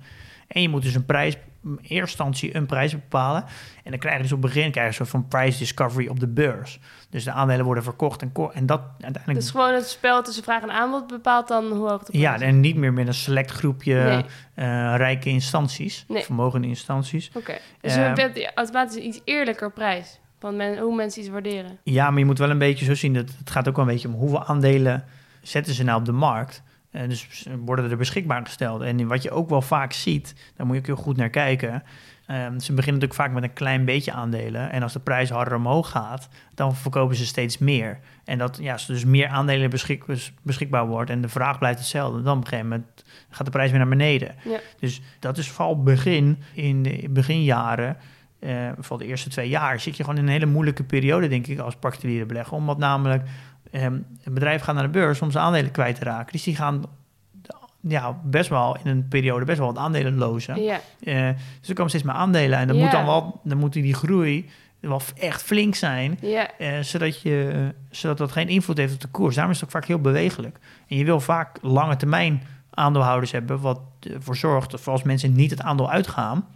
En je moet dus een prijs, in eerste instantie een prijs bepalen. En dan krijg je dus op het begin krijg je een soort van price discovery op de beurs. Dus de aandelen worden verkocht en, en dat uiteindelijk Dus gewoon het spel tussen vraag en aanbod bepaalt dan hoe hoog de prijs ja, en niet meer met een select groepje Nee. eh, rijke instanties, Nee. vermogende instanties. Oké. Dus Eh, je bent automatisch een iets eerlijker prijs men, hoe mensen iets waarderen. Ja, maar je moet wel een beetje zo zien dat het gaat ook wel een beetje om hoeveel aandelen zetten ze nou op de markt. Eh, dus worden er beschikbaar gesteld. En wat je ook wel vaak ziet, daar moet je ook heel goed naar kijken. eh, ze beginnen natuurlijk vaak met een klein beetje aandelen. En als de prijs harder omhoog gaat, dan verkopen ze steeds meer. En dat ja, als er dus meer aandelen beschik- beschikbaar wordt en de vraag blijft hetzelfde, dan op een gegeven moment gaat de prijs weer naar beneden. Ja. Dus dat is vooral begin, in de beginjaren, eh vooral de eerste twee jaar, zit je gewoon in een hele moeilijke periode, denk ik, als particuliere belegger. Omdat namelijk ehm een bedrijf gaat naar de beurs om zijn aandelen kwijt te raken. Dus die gaan ja, best wel in een periode best wel wat aandelen lozen. Ja. Eh, dus er komen steeds meer aandelen en dan Ja. moet dan wel, dan moet die groei wel echt flink zijn. Ja. Eh, zodat, je, zodat dat geen invloed heeft op de koers. Daarom is het ook vaak heel bewegelijk. En je wil vaak lange termijn aandeelhouders hebben, wat ervoor zorgt dat voor als mensen niet het aandeel uitgaan,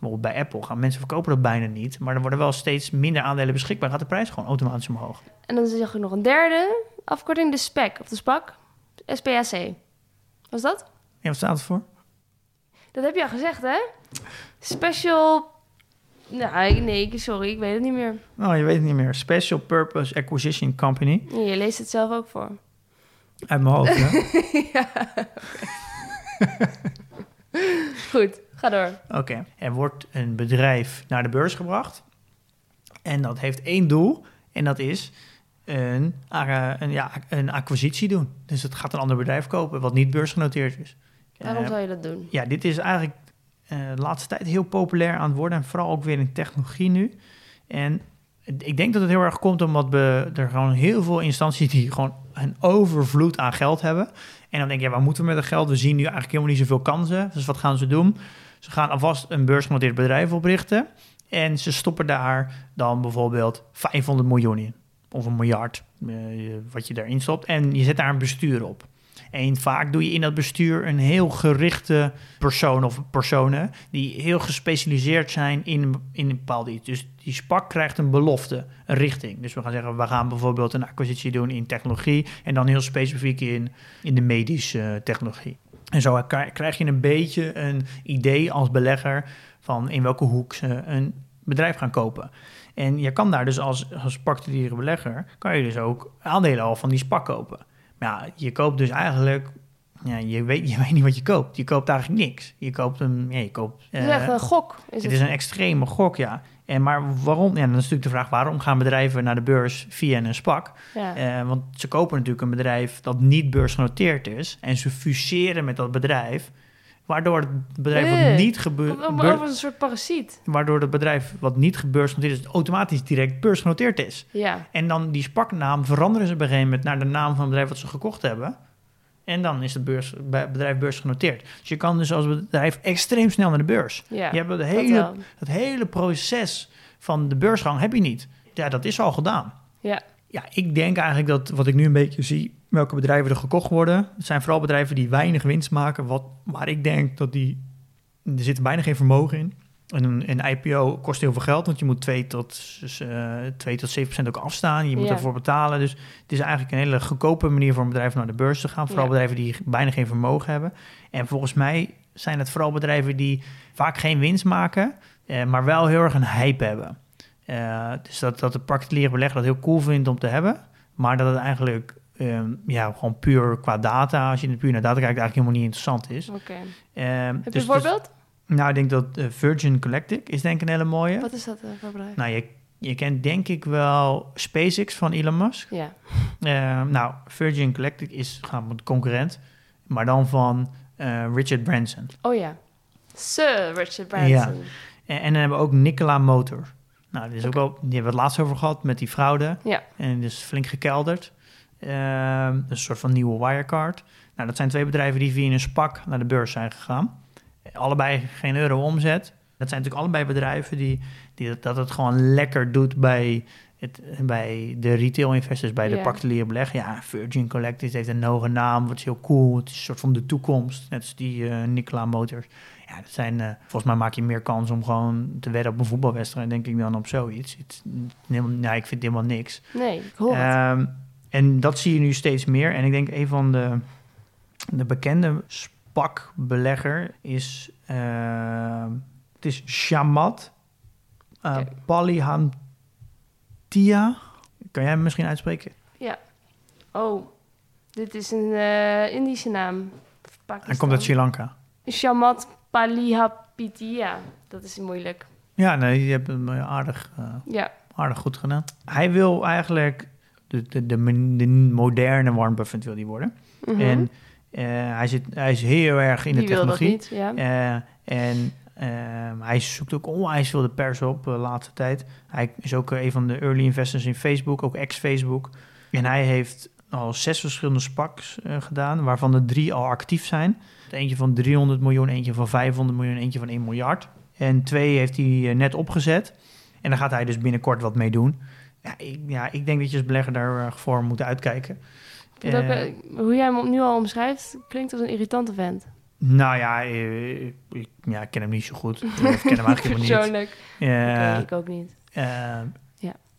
bijvoorbeeld bij Apple gaan mensen verkopen dat bijna niet, maar er worden wel steeds minder aandelen beschikbaar, gaat de prijs gewoon automatisch omhoog. En dan zag ik nog een derde afkorting, de SPAC, of de SPAC. SPAC. Was dat? En wat staat het voor? Dat heb je al gezegd, hè? Special... Nou, ik- nee, sorry, ik weet het niet meer. Oh, je weet het niet meer. Special Purpose Acquisition Company. Nee, Je leest het zelf ook voor. Uit mijn hoofd, hè? Goed, ga door. Oké, er wordt een bedrijf naar de beurs gebracht. En dat heeft één doel. En dat is een, een, ja, een acquisitie doen. Dus het gaat een ander bedrijf kopen wat niet beursgenoteerd is. Waarom Eh, zou je dat doen? ja, dit is eigenlijk eh, de laatste tijd heel populair aan het worden. En vooral ook weer in technologie nu. En ik denk dat het heel erg komt omdat we, er gewoon heel veel instanties die gewoon een overvloed aan geld hebben. En dan denk je, ja, waar moeten we met dat geld? We zien nu eigenlijk helemaal niet zoveel kansen. Dus wat gaan ze doen? Ze gaan alvast een beursgenoteerd bedrijf oprichten. En ze stoppen daar dan bijvoorbeeld 500 miljoen in. Of een miljard, eh, wat je daarin stopt. En je zet daar een bestuur op. En vaak doe je in dat bestuur een heel gerichte persoon of personen die heel gespecialiseerd zijn in, in een bepaald iets. Dus die SPAC krijgt een belofte, een richting. Dus we gaan zeggen, we gaan bijvoorbeeld een acquisitie doen in technologie en dan heel specifiek in, in de medische technologie. En zo krijg je een beetje een idee als belegger van in welke hoek ze een bedrijf gaan kopen. En je kan daar dus als, als particuliere belegger, kan je dus ook aandelen al van die SPAC kopen. Maar ja, je koopt dus eigenlijk ja, je, weet, je weet niet wat je koopt. Je koopt eigenlijk niks. Je koopt een. Ja, je koopt, het is echt eh, een gok. Is het, het is een extreme gok, ja. En maar waarom? Ja, dan is natuurlijk de vraag: waarom gaan bedrijven naar de beurs via een SPAC? Ja. Uh, want ze kopen natuurlijk een bedrijf dat niet beursgenoteerd is. En ze fuseren met dat bedrijf. Waardoor het bedrijf wat Eh, niet gebeurt. Een soort parasiet. Waardoor het bedrijf wat niet gebeursgenoteerd is, automatisch direct beursgenoteerd is. Ja. En dan die SPAC-naam veranderen ze op een gegeven moment naar de naam van het bedrijf wat ze gekocht hebben. En dan is het beurs, bedrijf beursgenoteerd. Dus je kan dus als bedrijf extreem snel naar de beurs. Ja, je hebt het hele, het hele proces van de beursgang heb je niet. Ja, dat is al gedaan. Ja. Ja, ik denk eigenlijk dat wat ik nu een beetje zie, welke bedrijven er gekocht worden, het zijn vooral bedrijven die weinig winst maken. Wat, waar ik denk dat die, er zit bijna geen vermogen in. En een, een IPO kost heel veel geld, want je moet 2 tot, dus, eh 2 tot 7 procent ook afstaan. Je moet Ja. ervoor betalen. Dus het is eigenlijk een hele goedkope manier voor een bedrijf naar de beurs te gaan. Vooral Ja. bedrijven die bijna geen vermogen hebben. En volgens mij zijn het vooral bedrijven die vaak geen winst maken, eh, maar wel heel erg een hype hebben. Eh, dus dat, dat de particuliere belegger dat heel cool vindt om te hebben, maar dat het eigenlijk ehm, ja, gewoon puur qua data, als je het puur naar data kijkt, eigenlijk helemaal niet interessant is. Oké. Ehm, Heb je dus- een voorbeeld? dus- nou, ik denk dat eh, Virgin Galactic is denk ik een hele mooie. Wat is dat eh, voor bedrijf? Nou, je, je kent denk ik wel SpaceX van Elon Musk. Ja. Ehm, nou, Virgin Galactic is gaan met concurrent, maar dan van eh, Richard Branson. Oh ja. Sir Richard Branson. En, en dan hebben we ook Nikola Motor. Nou, dit is ook wel, die hebben we het laatst over gehad met die fraude. Ja. En dus flink gekelderd. Ehm, een soort van nieuwe Wirecard. Nou, dat zijn twee bedrijven die via een SPAC naar de beurs zijn gegaan. Allebei geen euro omzet. Dat zijn natuurlijk allebei bedrijven die, die dat, dat het gewoon lekker doet bij, het, bij de retail investors, bij de Ja. particuliere belegger. Ja, Virgin Galactic heeft een hoge naam, wat is heel cool. Het is een soort van de toekomst, net als die eh Nikola Motors. Ja, dat zijn, eh, volgens mij maak je meer kans om gewoon te wedden op een voetbalwedstrijd, denk ik, dan op zoiets. Het, helemaal, nou, ik vind helemaal niks. Nee, ik hoor. Ehm, en dat zie je nu steeds meer. En ik denk een van de, de bekende SPAC-belegger is, ehm, het is Shamat uh. Palihantia. Kan jij hem misschien uitspreken? Oh, dit is een eh, Indische naam. Hij komt uit Sri Lanka. Shamat Palihapitia. Dat is moeilijk. Ja, nee, je hebt hem eh, aardig, eh, Ja. aardig goed gedaan. Hij wil eigenlijk de, de, de, de moderne Warren Buffett wil die worden. Mhm. En eh, hij, zit, hij is heel erg in Die de wil dat technologie. niet, ja. Eh, en ehm, hij zoekt ook onwijs veel de pers op de laatste tijd. Hij is ook eh, een van de early investors in Facebook, ook ex-Facebook. En hij heeft al zes verschillende SPACs eh, gedaan, waarvan er drie al actief zijn. Eentje van 300 miljoen, eentje van 500 miljoen, eentje van 1 miljard. En twee heeft hij eh, net opgezet. En daar gaat hij dus binnenkort wat mee doen. Ja, ik, ja, ik denk dat je als belegger daarvoor moet uitkijken. Ook, Eh, eh, hoe jij hem nu al omschrijft, klinkt als een irritante vent. Nou ja, eh, ik, ja, ik ken hem niet zo goed. Ik ken hem eigenlijk helemaal niet. Persoonlijk. Oké, ik ook niet. eh,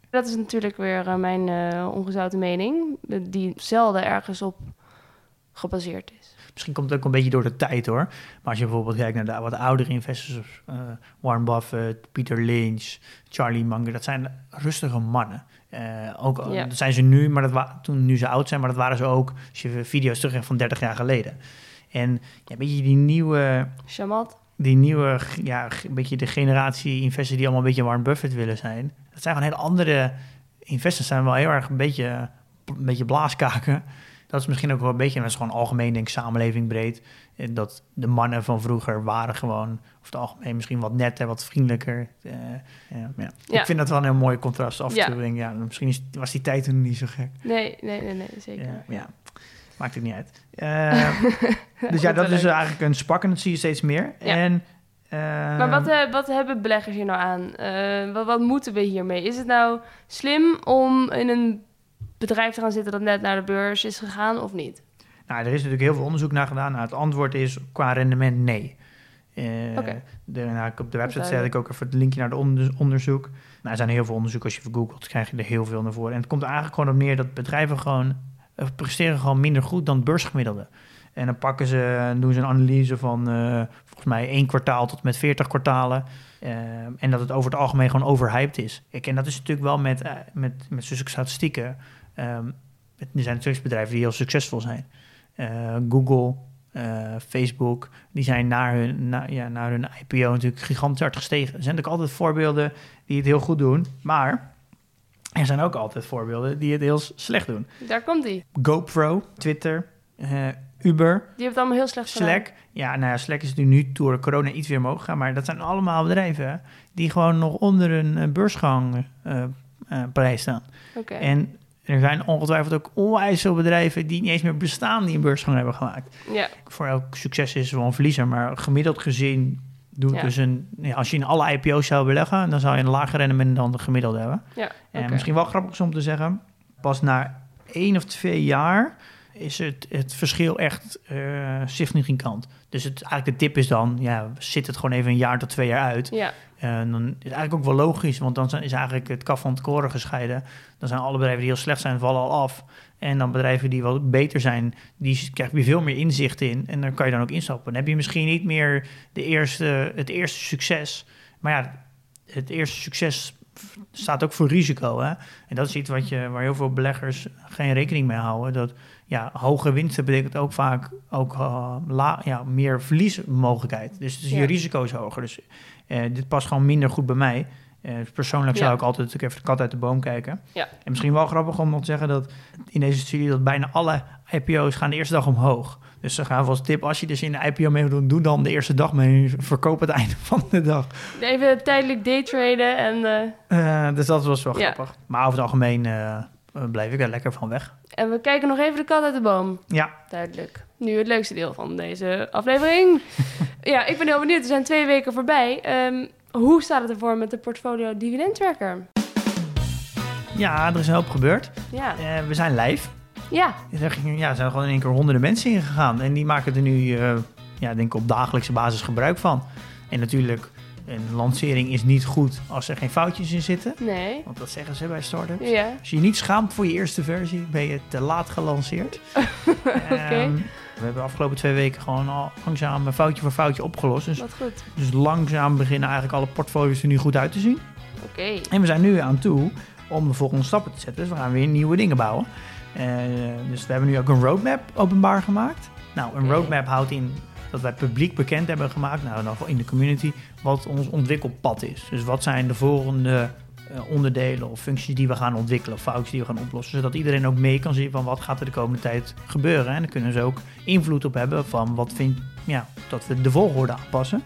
Dat is natuurlijk weer mijn ongezouten mening, die zelden ergens op gebaseerd is. misschien komt het ook een beetje door de tijd hoor. Maar als je bijvoorbeeld kijkt naar de wat oudere investors, Warren Buffett, Peter Lynch, Charlie Munger, dat zijn rustige mannen. Eh, ook, Ja. Dat zijn ze nu, maar dat toen nu ze oud zijn, maar dat waren ze ook als je video's terug hebt van 30 jaar geleden. En ja, weet je, die nieuwe, Shamat. die nieuwe, ja, een beetje de generatie investors die allemaal een beetje Warren Buffett willen zijn. Dat zijn gewoon hele andere investors, zijn wel heel erg een beetje, een beetje blaaskaken. dat is misschien ook wel een beetje, dat is gewoon algemeen denk ik samenleving breed. Dat de mannen van vroeger waren gewoon, over het algemeen misschien wat netter, wat vriendelijker. Eh, ja, ja. Ja. Ik vind dat wel een heel mooi contrast af en Ja. toe. Denk, ik, ja, misschien is, was die tijd toen niet zo gek. Nee, nee, nee, nee, zeker. Ja, ja. maakt het niet uit. Eh, dus ja, dat is eigenlijk een spak en dat zie je steeds meer. Ja. En, Maar wat, eh, wat hebben beleggers hier nou aan? Wat, wat moeten we hiermee? Is het nou slim om in een bedrijf te gaan zitten dat net naar de beurs is gegaan of niet? Nou, er is natuurlijk heel veel onderzoek naar gedaan. Nou, het antwoord is qua rendement nee. Eh, Oké. de, nou, op de website zet ik ook even het linkje naar het onder- onderzoek. Nou, er zijn heel veel onderzoek. Als je vergoogelt, krijg je er heel veel naar voren. En het komt er eigenlijk gewoon op neer dat bedrijven gewoon eh, presteren gewoon minder goed dan het beursgemiddelde. En dan pakken ze, doen ze een analyse van eh, volgens mij één kwartaal tot met 40 kwartalen. En dat het over het algemeen gewoon overhyped is. Ik, en dat is natuurlijk wel met, met, met zulke statistieken. Ehm, er zijn natuurlijk bedrijven die heel succesvol zijn. Eh, Google, eh, Facebook, die zijn naar hun, na, ja, naar hun IPO natuurlijk gigantisch hard gestegen. Er zijn natuurlijk altijd voorbeelden die het heel goed doen, maar er zijn ook altijd voorbeelden die het heel slecht doen. Daar komt die. GoPro, Twitter, eh, Uber, Die heeft het allemaal heel slecht gedaan. Slack. Ja, nou ja, Slack is nu, nu door corona iets weer omhoog gegaan, maar dat zijn allemaal bedrijven die gewoon nog onder een beursgang eh, prijs staan. Oké. En er zijn ongetwijfeld ook onwijs veel bedrijven die niet eens meer bestaan die een beursgang hebben gemaakt. Ja, Voor elk succes is er wel een verliezer, maar gemiddeld gezien doe Ja. dus een, ja, als je in alle IPO's zou beleggen, dan zou je een lager rendement dan de gemiddelde hebben. ja. En misschien wel grappig om te zeggen, pas na één of twee jaar is het, het verschil echt eh significant. Dus het, eigenlijk de tip is dan, ja, zit het gewoon even een jaar tot twee jaar uit. Ja, En dan is het eigenlijk ook wel logisch, want dan zijn- is eigenlijk het kaf van het koren gescheiden. Dan zijn alle bedrijven die heel slecht zijn, vallen al af. En dan bedrijven die wat beter zijn, die krijgen weer veel meer inzicht in. En daar kan je dan ook instappen. Dan heb je misschien niet meer de eerste, het eerste succes. Maar ja, het eerste succes staat ook voor risico. Hè? En dat is iets wat je, waar heel veel beleggers geen rekening mee houden. Dat ja, hoge winsten betekent ook vaak ook, eh, la, ja, meer verliesmogelijkheid. Dus, dus je risico is hoger. Dus eh, dit past gewoon minder goed bij mij. Eh, persoonlijk zou ik altijd natuurlijk even de kat uit de boom kijken. Ja. En misschien wel grappig om nog te zeggen dat in deze studie dat bijna alle IPO's gaan de eerste dag omhoog. Dus ze gaan als tip, als je dus in de IPO mee wil doen, doe dan de eerste dag mee. Verkoop het einde van de dag. even tijdelijk daytraden en, dus dat was wel grappig. Maar over het algemeen blijf ik er lekker van weg. en we kijken nog even de kat uit de boom. Ja, Duidelijk. Nu het leukste deel van deze aflevering. ja, ik ben heel benieuwd. Er zijn twee weken voorbij. Ehm, hoe staat het ervoor met de portfolio dividendtracker? ja, er is een hoop gebeurd. Ja, Eh, we zijn live. ja, Er, ja, er zijn gewoon in één keer honderden mensen ingegaan. En die maken er nu, eh, ja, denk ik, op dagelijkse basis gebruik van. En natuurlijk, een lancering is niet goed als er geen foutjes in zitten. nee. Want dat zeggen ze bij startups. Ja, Als je je niet schaamt voor je eerste versie, ben je te laat gelanceerd. Oké. Ehm, we hebben de afgelopen twee weken gewoon al langzaam foutje voor foutje opgelost. Dus, wat goed. dus langzaam beginnen eigenlijk alle portfolio's er nu goed uit te zien. Oké. En we zijn nu aan toe om de volgende stappen te zetten. Dus we gaan weer nieuwe dingen bouwen. Eh, dus we hebben nu ook een roadmap openbaar gemaakt. Nou, een Oké. roadmap houdt in dat wij publiek bekend hebben gemaakt, nou dan in de community, wat ons ontwikkelpad is. Dus wat zijn de volgende eh, onderdelen of functies die we gaan ontwikkelen of foutjes die we gaan oplossen. Zodat iedereen ook mee kan zien van wat gaat er de komende tijd gebeuren. En dan kunnen ze ook invloed op hebben van wat vind ja, dat we de volgorde aanpassen.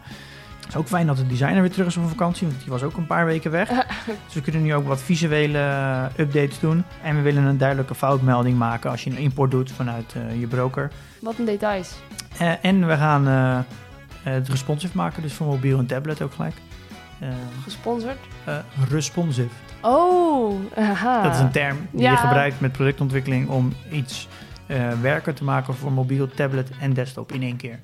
Het is ook fijn dat de designer weer terug is van vakantie, want die was ook een paar weken weg. Dus we kunnen nu ook wat visuele eh, updates doen. En we willen een duidelijke foutmelding maken als je een import doet vanuit eh, je broker. Wat een details. Eh, en we gaan het responsive maken, dus voor mobiel en tablet ook gelijk. Gesponsord. responsive. Oh, aha. Dat is een term die Ja. je gebruikt met productontwikkeling om iets werken te maken voor mobiel, tablet en desktop in één keer.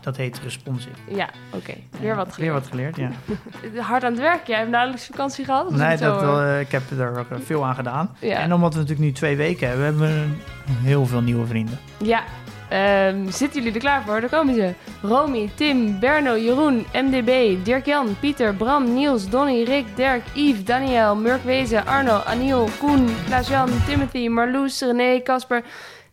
Dat heet responsive. Ja, oké. Weer wat Weer geleerd. wat geleerd, ja. Hard aan het werk. Jij hebt nauwelijks vakantie gehad? Nee, dat, wel, eh, ik heb er ook eh, veel aan gedaan. Ja. En omdat we natuurlijk nu twee weken hebben, hebben we heel veel nieuwe vrienden. Ja, ehm, zitten jullie er klaar voor? Daar komen ze. Romy, Tim, Berno, Jeroen, MDB, Dirk-Jan, Pieter, Bram, Niels, Donny, Rick, Dirk, Yves, Daniel, Murk Wezen, Arno, Aniel, Koen, Klaas-Jan, Timothy, Marloes, René, Casper,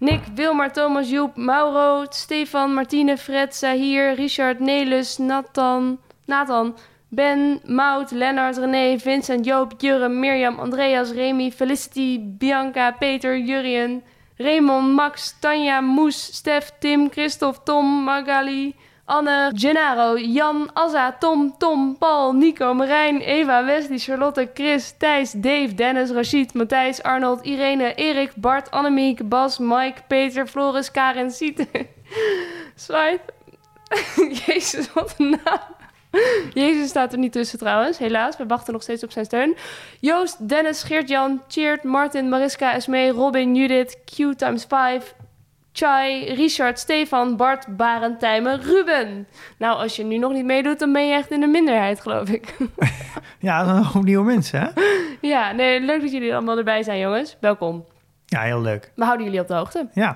Nick, Wilmar, Thomas, Joep, Mauro, Stefan, Martine, Fred, Sahir, Richard, Nelus, Nathan, Nathan, Ben, Mout, Lennart, René, Vincent, Joop, Jurre, Mirjam, Andreas, Remy, Felicity, Bianca, Peter, Jurien, Raymond, Max, Tanja, Moes, Stef, Tim, Christophe, Tom, Magali, Anne, Gennaro, Jan, Azza, Tom, Tom, Paul, Nico, Marijn, Eva, Wesley, Charlotte, Chris, Thijs, Dave, Dennis, Rachid, Matthijs, Arnold, Irene, Erik, Bart, Annemiek, Bas, Mike, Peter, Floris, Karen, Siete, Swipe. Jezus, wat een naam. Jezus staat er niet tussen trouwens, helaas. We wachten nog steeds op zijn steun. Joost, Dennis, Geert-Jan, Cheert, Martin, Mariska, Esmee, Robin, Judith, Q times 5, Chai, Richard, Stefan, Bart, Barend, Tijmen, Ruben. Nou, als je nu nog niet meedoet, dan ben je echt in de minderheid, geloof ik. Ja, een hoop nieuwe mensen, hè? ja, nee, leuk dat jullie allemaal erbij zijn, jongens. Welkom. Ja, heel leuk. We houden jullie op de hoogte. Ja,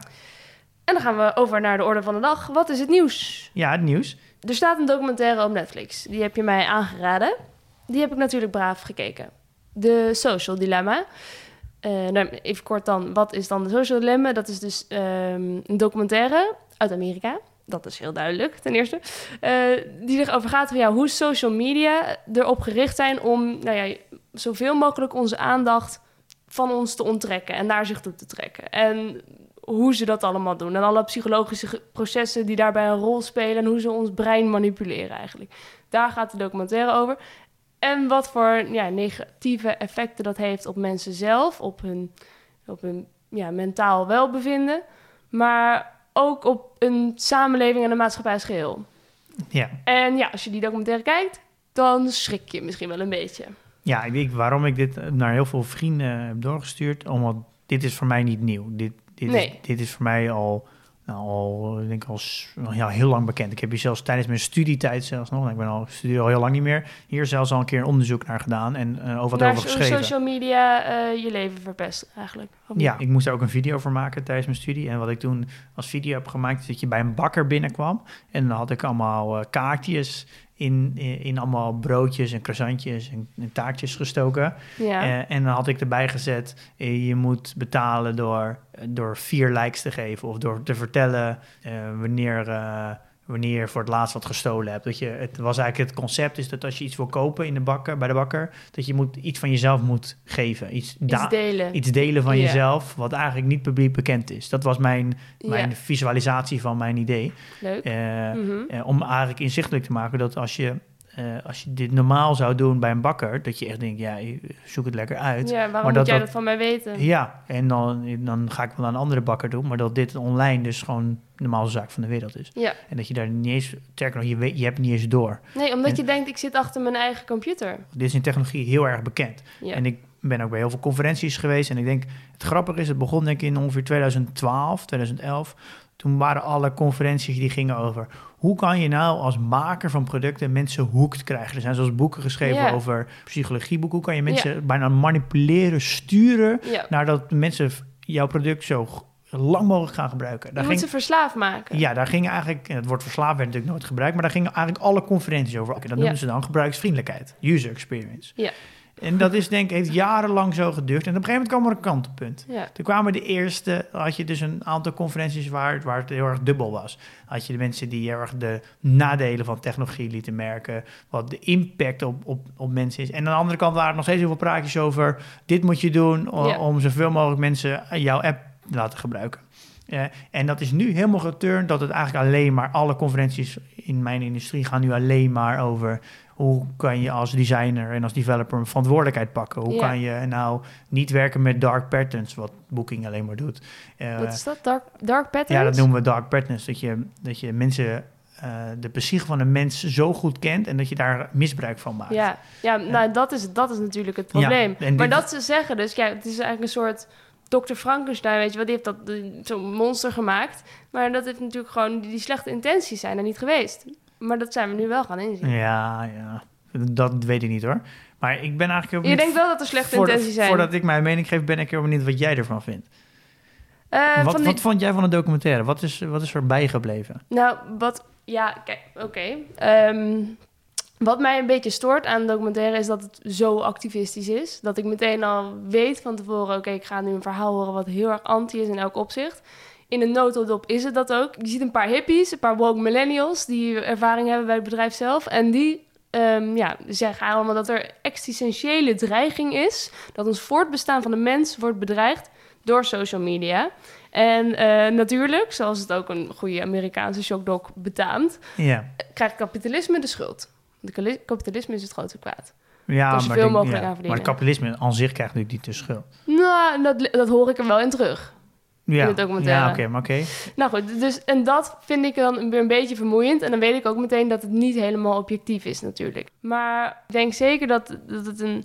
En dan gaan we over naar de orde van de dag. Wat is het nieuws? ja het nieuws. Er staat een documentaire op Netflix. Die heb je mij aangeraden. Die heb ik natuurlijk braaf gekeken. De Social Dilemma. Eh, nou, even kort dan, wat is dan de Social Dilemma? Dat is dus ehm, een documentaire uit Amerika. Dat is heel duidelijk, ten eerste. Eh, die erover gaat van ja, hoe social media erop gericht zijn om nou ja, zoveel mogelijk onze aandacht van ons te onttrekken en naar zich toe te trekken. En hoe ze dat allemaal doen. En alle psychologische processen die daarbij een rol spelen en hoe ze ons brein manipuleren eigenlijk. Daar gaat de documentaire over. En wat voor ja, negatieve effecten dat heeft op mensen zelf, op hun, op hun ja, mentaal welbevinden, maar ook op een samenleving en een maatschappij als geheel. Ja. En ja, als je die documentaire kijkt, dan schrik je misschien wel een beetje. Ja, ik denk waarom ik dit naar heel veel vrienden heb doorgestuurd. Omdat dit is voor mij niet nieuw. Dit, dit, Nee. is, dit is voor mij al, nou, al, ik denk al s- ja, heel lang bekend. Ik heb hier zelfs tijdens mijn studietijd zelfs nog, ik ben al, ik studeer al heel lang niet meer, hier zelfs al een keer een onderzoek naar gedaan en eh, over wat over geschreven. social media eh, je leven verpest eigenlijk. Ja, ik moest daar ook een video voor maken tijdens mijn studie. En wat ik toen als video heb gemaakt, is dat je bij een bakker binnenkwam. En dan had ik allemaal eh, kaartjes in, in, in allemaal broodjes en croissantjes en, en taartjes gestoken. ja. Eh, en dan had ik erbij gezet, eh, je moet betalen door, door vier likes te geven. Of door te vertellen eh, wanneer, wanneer je voor het laatst wat gestolen hebt. Dat je, het was eigenlijk het concept is dat als je iets wil kopen in de bakker, bij de bakker, dat je moet, iets van jezelf moet geven. Iets, Iets delen. iets delen van jezelf, wat eigenlijk niet publiek bekend is. Dat was mijn, mijn visualisatie van mijn idee. leuk. Eh, Mhm. eh, om eigenlijk inzichtelijk te maken dat als je, eh, als je dit normaal zou doen bij een bakker, dat je echt denkt, ja, zoek het lekker uit. Ja, waarom maar moet dat jij dat- dat van mij weten? Ja, en dan, dan ga ik wel aan een andere bakker doen, maar dat dit online dus gewoon de normale zaak van de wereld is. Ja. En dat je daar niet eens, sterker nog, je, weet, je hebt niet eens door. Nee, omdat En- je denkt, ik zit achter mijn eigen computer. Dit is in technologie heel erg bekend. Ja. En ik ben ook bij heel veel conferenties geweest. En ik denk, het grappige is, het begon denk ik in ongeveer 2012, 2011. Toen waren alle conferenties die gingen over... hoe kan je nou als maker van producten mensen hoekt krijgen? Er zijn zelfs boeken geschreven over psychologieboeken. Hoe kan je mensen bijna manipuleren, sturen... naar dat mensen jouw product zo lang mogelijk gaan gebruiken? Je Daar moet ging, ze verslaafd maken. ja, daar gingen eigenlijk... en Het woord verslaafd werd natuurlijk nooit gebruikt... maar daar gingen eigenlijk alle conferenties over. Dat noemden Ja. ze dan gebruiksvriendelijkheid. User experience. Ja. En dat is denk ik, heeft jarenlang zo geduurd. En op een gegeven moment kwam er een kantelpunt. Ja. Toen kwamen de eerste, had je dus een aantal conferenties waar, waar het heel erg dubbel was. Had je de mensen die heel erg de nadelen van technologie lieten merken, wat de impact op, op, op mensen is. En aan de andere kant waren er nog steeds heel veel praatjes over, dit moet je doen Ja. om zoveel mogelijk mensen jouw app te laten gebruiken. Eh, en dat is nu helemaal geturnd dat het eigenlijk alleen maar, alle conferenties in mijn industrie gaan nu alleen maar over hoe kan je als designer en als developer een verantwoordelijkheid pakken? Hoe Ja. kan je nou niet werken met dark patterns, wat Booking alleen maar doet? Eh, Wat is dat? Dark, dark patterns? ja, dat noemen we dark patterns. Dat je, dat je mensen, eh, de psyche van een mens zo goed kent en dat je daar misbruik van maakt. Ja, ja, nou, dat is, dat is natuurlijk het probleem. maar dat ze zeggen, dus ja, het is eigenlijk een soort Dr. Frankenstein, weet je wat, die heeft dat zo'n monster gemaakt. Maar dat heeft natuurlijk gewoon, die, die slechte intenties zijn er niet geweest. Maar dat zijn we nu wel gaan inzien. Ja, ja. Dat weet ik niet hoor. Maar ik ben eigenlijk ook Je niet- denkt wel dat er slechte voordat- intenties zijn. Voordat ik mijn mening geef, ben ik heel benieuwd wat jij ervan vindt. Eh, wat, die- wat vond jij van de documentaire? Wat is, wat is er bijgebleven? Nou, wat... Ja, kijk, oké. Ehm, wat mij een beetje stoort aan de documentaire is dat het zo activistisch is. Dat ik meteen al weet van tevoren... oké, ik ga nu een verhaal horen wat heel erg anti is in elk opzicht. In een notendop is het dat ook. Je ziet een paar hippies, een paar woke millennials... die ervaring hebben bij het bedrijf zelf. En die ehm, ja, zeggen allemaal dat er existentiële dreiging is... dat ons voortbestaan van de mens wordt bedreigd door social media... En eh, natuurlijk, zoals het ook een goede Amerikaanse shockdog betaamt, Ja, krijgt kapitalisme de schuld. De kapitalisme is het grote kwaad. ja maar, denk- mogelijk ja, aan verdienen. maar het kapitalisme aan zich krijgt natuurlijk niet de schuld. Nou, dat, dat hoor ik er wel in terug. Ja, de documentaire. ja oké, maar oké. Nou goed, dus, en dat vind ik dan weer een beetje vermoeiend. En dan weet ik ook meteen dat het niet helemaal objectief is natuurlijk. Maar ik denk zeker dat, dat het een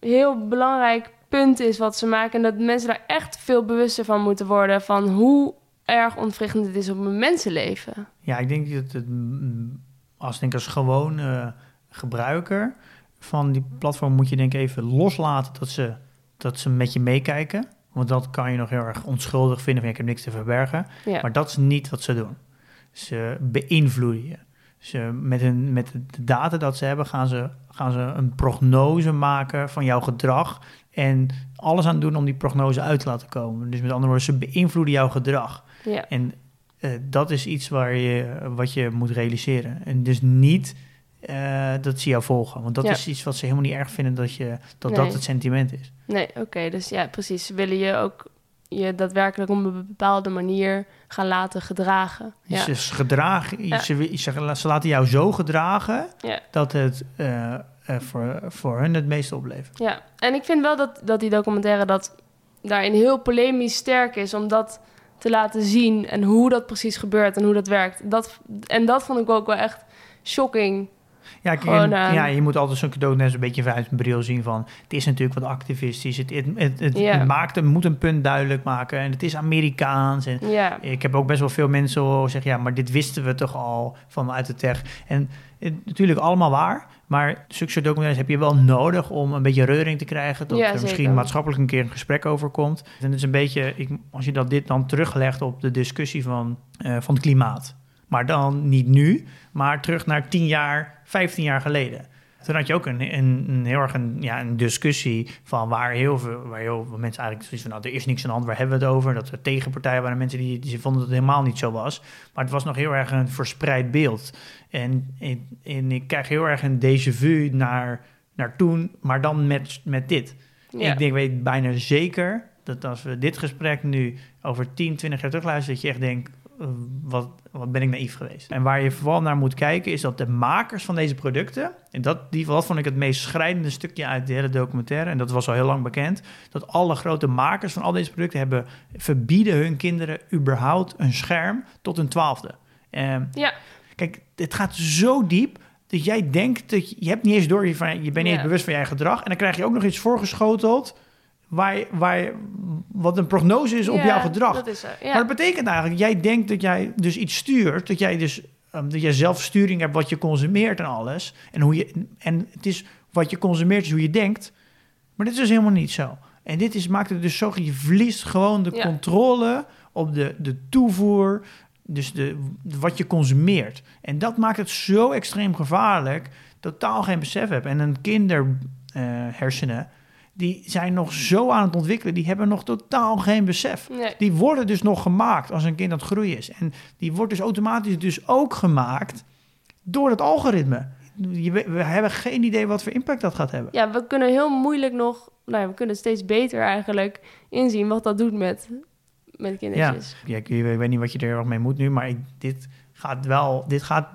heel belangrijk punt is wat ze maken. En dat mensen daar echt veel bewuster van moeten worden. Van hoe erg ontwrichtend het is op een mensenleven. Ja, ik denk dat het mm, als, denk als gewoon eh, gebruiker van die platform moet je denk ik even loslaten dat ze, dat ze met je meekijken. Want dat kan je nog heel erg onschuldig vinden van ik heb niks te verbergen. Ja, Maar dat is niet wat ze doen. Ze beïnvloeden je. Ze, met, hun, met de data dat ze hebben, gaan ze, gaan ze een prognose maken van jouw gedrag. En alles aan doen om die prognose uit te laten komen. Dus met andere woorden, ze beïnvloeden jouw gedrag. ja, En eh, dat is iets waar je, wat je moet realiseren. En dus niet eh, dat ze jou volgen. Want dat Ja. is iets wat ze helemaal niet erg vinden dat je, dat, Nee. dat het sentiment is. nee, oké. dus ja, precies. Ze willen je ook je daadwerkelijk op een bepaalde manier gaan laten gedragen. Ja, Ze, gedragen, Ja. ze, ze, ze laten jou zo gedragen dat het eh, eh, voor, voor hun het meeste oplevert. Ja, en ik vind wel dat, dat die documentaire dat daarin heel polemisch sterk is om dat te laten zien en hoe dat precies gebeurt en hoe dat werkt. Dat, en dat vond ik ook wel echt shocking. Ja, kijk, Gewoon, en- ja, je moet altijd zo'n cadeau net een beetje vanuit een bril zien van... het is natuurlijk wat activistisch, het, het, het, maakt, het moet een punt duidelijk maken... en het is Amerikaans en Ik heb ook best wel veel mensen horen zeggen... ja, maar dit wisten we toch al vanuit de tech. En het, natuurlijk allemaal waar... maar zulke soort documentaires heb je wel nodig... om een beetje reuring te krijgen... dat Ja, er misschien zeker. maatschappelijk een keer een gesprek over komt. En het is een beetje... Ik, als je dat dit dan teruglegt op de discussie van, eh, van het klimaat... maar dan niet nu, maar terug naar 10 jaar, 15 jaar geleden... Toen had je ook een, een, een heel erg een, ja, een discussie van waar heel, veel, waar heel veel mensen eigenlijk zoiets van, nou, er is niks aan de hand, waar hebben we het over? Dat er tegenpartijen waren mensen die, die vonden dat het helemaal niet zo was. Maar het was nog heel erg een verspreid beeld. En, en, en ik krijg heel erg een déjà vu naar, naar toen, maar dan met, met dit. ja. Ik denk, weet bijna zeker dat als we dit gesprek nu over 10, 20 jaar terugluisteren, dat je echt denkt, wat, wat ben ik naïef geweest. En waar je vooral naar moet kijken, is dat de makers van deze producten, en dat, die, dat vond ik het meest schrijnende stukje uit de hele documentaire, en dat was al heel lang bekend, dat alle grote makers van al deze producten hebben, verbieden hun kinderen überhaupt een scherm tot hun twaalfde. Ehm, ja, Kijk, het gaat zo diep dat jij denkt dat je, je hebt niet eens door, je, van, je bent niet Ja. eens bewust van je eigen gedrag. En dan krijg je ook nog iets voorgeschoteld waar, waar, wat een prognose is op Ja, jouw gedrag. Dat is zo. Maar dat betekent eigenlijk, jij denkt dat jij dus iets stuurt, dat jij dus ehm, dat jij zelfsturing hebt wat je consumeert en alles. En, hoe je, en het is wat je consumeert is hoe je denkt. Maar dit is dus helemaal niet zo. En dit is, maakt het dus zo, je verliest gewoon de Ja. controle op de, de toevoer, dus de, wat je consumeert. En dat maakt het zo extreem gevaarlijk, totaal geen besef hebt. En een kinderhersenen, die zijn nog zo aan het ontwikkelen, die hebben nog totaal geen besef. Nee. Die worden dus nog gemaakt als een kind aan het groeien is. En die wordt dus automatisch dus ook gemaakt door het algoritme. Je, we hebben geen idee wat voor impact dat gaat hebben. ja, we kunnen heel moeilijk nog, nou ja, we kunnen steeds beter eigenlijk inzien wat dat doet met, met Ja, kindertjes. ja ik, ik weet niet wat je er erg mee moet nu, maar ik, dit gaat wel, dit gaat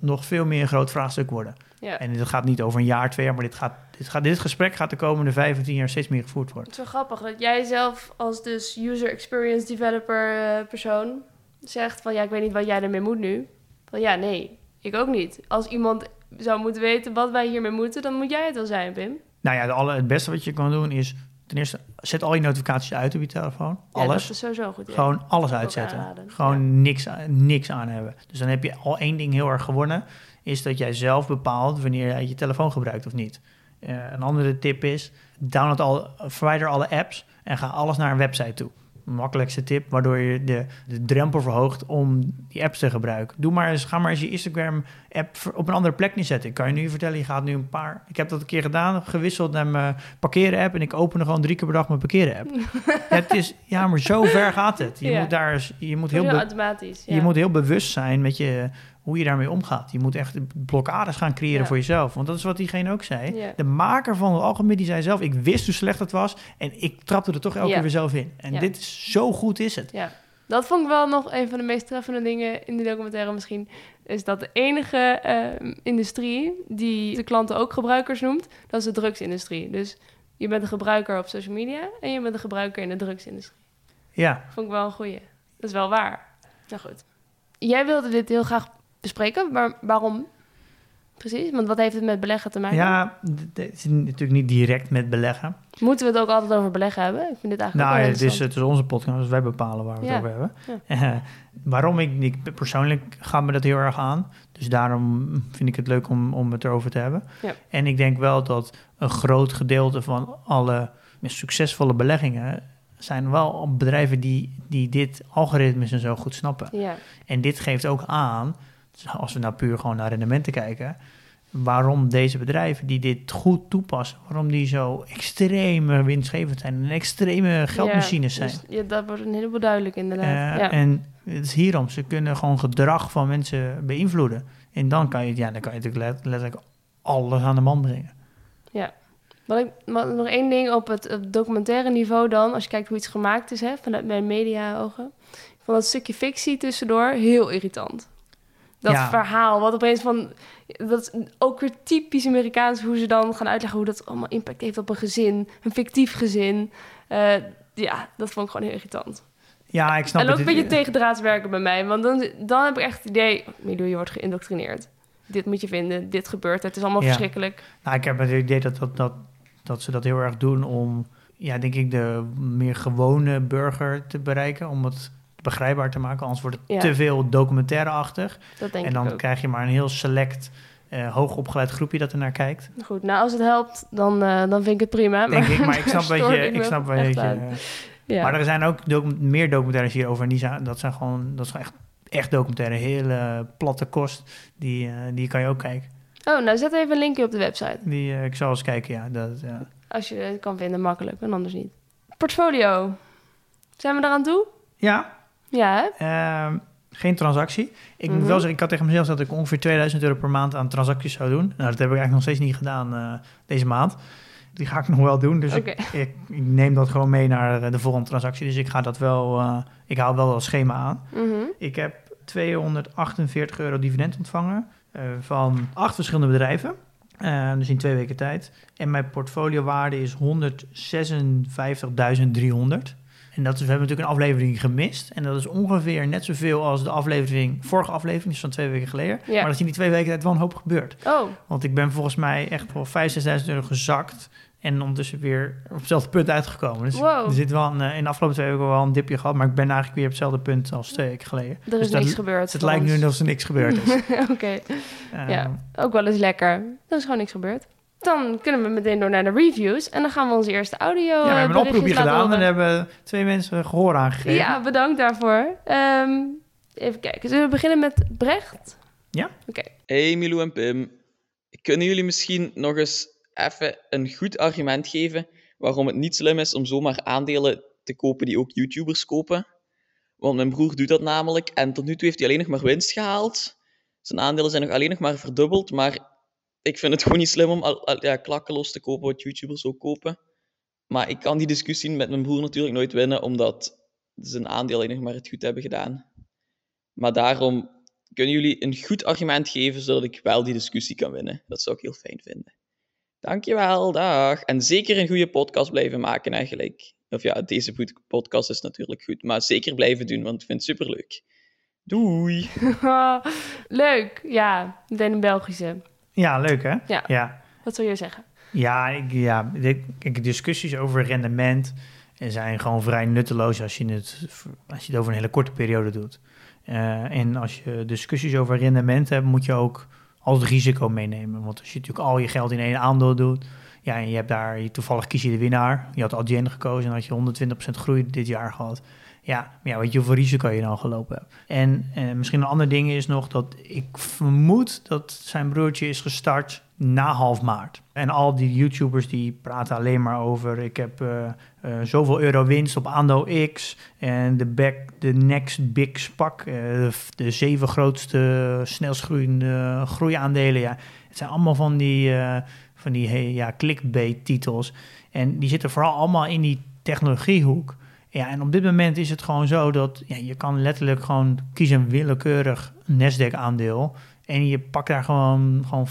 nog veel meer een groot vraagstuk worden. Ja. En dit gaat niet over een jaar, twee jaar, maar dit, gaat, dit, gaat, dit gesprek gaat de komende 15 jaar steeds meer gevoerd worden. Het is wel grappig dat jij zelf als dus user experience developer eh, persoon zegt van ja, ik weet niet wat jij ermee moet nu. Van ja, nee, ik ook niet. Als iemand zou moeten weten wat wij hiermee moeten, dan moet jij het wel zijn, Pim. Nou ja, de alle, het beste wat je kan doen is ten eerste, zet al je notificaties uit op je telefoon. Ja, Alles. dat is sowieso goed. Gewoon alles uitzetten. aanraden, Gewoon niks, niks aan hebben. Dus dan heb je al één ding heel erg gewonnen. Is dat jij zelf bepaalt wanneer jij je telefoon gebruikt of niet. Eh, een andere tip is, download al, verwijder alle apps en ga alles naar een website toe. Makkelijkste tip, waardoor je de, de drempel verhoogt om die apps te gebruiken. Doe maar eens, ga maar eens je Instagram-app op een andere plek neerzetten. Ik kan je nu vertellen, je gaat nu een paar... Ik heb dat een keer gedaan, gewisseld naar mijn parkeren-app... en ik opende gewoon drie keer per dag mijn parkeren-app. ja, het is, ja, maar zo ver gaat het. Je Ja. moet daar je moet Heel, automatisch. Je moet heel bewust zijn met je, hoe je daarmee omgaat. Je moet echt blokkades gaan creëren Ja. voor jezelf. Want dat is wat diegene ook zei. Ja. De maker van het algemeen die zei zelf... ik wist hoe slecht het was en ik trapte er toch elke Ja. keer weer zelf in. En dit is zo goed is het. Ja, dat vond ik wel nog een van de meest treffende dingen in die documentaire misschien. Is dat de enige eh, industrie die de klanten ook gebruikers noemt, dat is de drugsindustrie. Dus je bent een gebruiker op social media en je bent een gebruiker in de drugsindustrie. Ja, Vond ik wel een goeie. Dat is wel waar. Nou goed. Jij wilde dit heel graag bespreken, maar waarom? Precies, want wat heeft het met beleggen te maken? ja het is natuurlijk niet direct met beleggen. Moeten we het ook altijd over beleggen hebben? Ik vind dit eigenlijk Nou, ja, het is, het is onze podcast, dus wij bepalen waar we Ja. het over hebben. Eh, waarom ik, ik persoonlijk gaat me dat heel erg aan. Dus daarom vind ik het leuk om, om het erover te hebben. Ja. En ik denk wel dat een groot gedeelte van alle succesvolle beleggingen zijn wel bedrijven die, die dit algoritmes en zo goed snappen. Ja, En dit geeft ook aan, dus als we nou puur gewoon naar rendementen kijken, waarom deze bedrijven die dit goed toepassen, waarom die zo extreme winstgevend zijn en extreme geldmachines ja, zijn. dus, ja, dat wordt een heleboel duidelijk inderdaad. Eh, ja. En het is hierom, ze kunnen gewoon gedrag van mensen beïnvloeden. En dan kan je, ja, dan kan je natuurlijk let- letterlijk alles aan de man brengen. Wat ik, maar nog één ding op het, op documentaire niveau dan, als je kijkt hoe iets gemaakt is, hè, vanuit mijn media-ogen. Ik vond dat stukje fictie tussendoor heel irritant. Dat Ja. verhaal, wat opeens van... Dat is ook weer typisch Amerikaans, hoe ze dan gaan uitleggen... hoe dat allemaal impact heeft op een gezin, een fictief gezin. Eh, ja, dat vond ik gewoon heel irritant. Ja, ik snap en ook het. een beetje tegendraads werken bij mij. Want dan, dan heb ik echt het idee... Je wordt geïndoctrineerd. Dit moet je vinden, dit gebeurt, het is allemaal Ja. verschrikkelijk. Nou, ik heb het idee dat, dat, dat, dat ze dat heel erg doen om, ja, denk ik, de meer gewone burger te bereiken. Om het begrijpbaar te maken. Anders wordt het Ja. te veel documentaire-achtig. Dat denk En dan ik ook. krijg je maar een heel select, eh, hoogopgeleid groepje dat er naar kijkt. Goed, nou als het helpt, dan, eh, dan vind ik het prima. Denk ik, maar ik snap wat stoor je... ik snap wat je aan. Ja. Maar er zijn ook docu- meer documentaires hierover. En die zijn, dat zijn gewoon, dat is gewoon echt, echt documentaire. Hele platte kost. Die, eh, die kan je ook kijken. Oh, nou zet even een linkje op de website. Die, eh, ik zal eens kijken, ja. Dat, ja. Als je het kan vinden, makkelijk. En anders niet. Portfolio. Zijn we eraan toe? ja, Ja? Ehm, geen transactie. Ik moet Mhm. wel zeggen, ik had tegen mezelf dat ik ongeveer 2000 euro per maand aan transacties zou doen. Nou, dat heb ik eigenlijk nog steeds niet gedaan eh, deze maand. Die ga ik nog wel doen. Dus ik, ik, ik neem dat gewoon mee naar eh, de volgende transactie. Dus ik ga dat wel, eh, ik haal wel dat schema aan. Mhm. Ik heb 248 euro dividend ontvangen van acht verschillende bedrijven. Dus in twee weken tijd. En mijn portfoliowaarde is 156.300. En dat is, we hebben natuurlijk een aflevering gemist. En dat is ongeveer net zoveel als de aflevering, vorige aflevering, dus van twee weken geleden. Ja. Maar dat is in die twee weken tijd wel een hoop gebeurd. Oh, Want ik ben volgens mij echt wel 5.000, 6.000 euro gezakt. En ondertussen weer op hetzelfde punt uitgekomen. Dus Wow. er zit wel een, eh, in de afgelopen twee weken wel een dipje gehad. Maar ik ben eigenlijk weer op hetzelfde punt als twee weken geleden. er Dus is dat- niks gebeurd. het voor lijkt nu alsof er niks gebeurd is. Oké, ja. Ook wel eens lekker. Er is gewoon niks gebeurd. Dan kunnen we meteen door naar de reviews. En dan gaan we onze eerste audio ja, we hebben een oproepje gedaan en hebben twee mensen gehoor aangegeven. Ja, bedankt daarvoor. Ehm, even kijken. Zullen we beginnen met Brecht? Ja. Oké. Hey Milou en Pim. Kunnen jullie misschien nog eens even een goed argument geven waarom het niet slim is om zomaar aandelen te kopen die ook YouTubers kopen? Want mijn broer doet dat namelijk en tot nu toe heeft hij alleen nog maar winst gehaald. Zijn aandelen zijn nog alleen nog maar verdubbeld, maar ik vind het gewoon niet slim om al, al- ja, klakkeloos te kopen wat YouTubers ook kopen. Maar ik kan die discussie met mijn broer natuurlijk nooit winnen, omdat aandelen alleen nog maar het goed hebben gedaan. Maar daarom kunnen jullie een goed argument geven, zodat ik wel die discussie kan winnen? Dat zou ik heel fijn vinden. Dankjewel, dag. En zeker een goede podcast blijven maken eigenlijk. Of ja, deze pod- podcast is natuurlijk goed, maar zeker blijven doen, want ik vind het superleuk. Doei! Leuk. Ja, meteen een Belgische. Ja, leuk hè? Ja. ja. Wat zou je zeggen? Ja, ik, ja kijk, discussies over rendement zijn gewoon vrij nutteloos als je het, als je het over een hele korte periode doet. Eh, en als je discussies over rendement hebt, moet je ook altijd risico meenemen. Want als je natuurlijk al je geld in één aandeel doet, ja, en je hebt daar, toevallig kies je de winnaar. Je had Adyen gekozen en had je 120% groei dit jaar gehad. Ja, ja, weet je hoeveel risico je dan gelopen hebt. En eh, misschien een ander ding is nog dat ik vermoed dat zijn broertje is gestart na half maart. En al die YouTubers die praten alleen maar over... ik heb eh, eh, zoveel euro winst op Ando X... en de, back, de next big spak, eh, de zeven grootste snelst groeiende groeiaandelen. Ja, het zijn allemaal van die, van die ja, clickbait-titels. En die zitten vooral allemaal in die technologiehoek. Ja, en op dit moment is het gewoon zo dat ja, je kan letterlijk gewoon kiezen een willekeurig Nasdaq-aandeel... en je pakt daar gewoon, gewoon 50%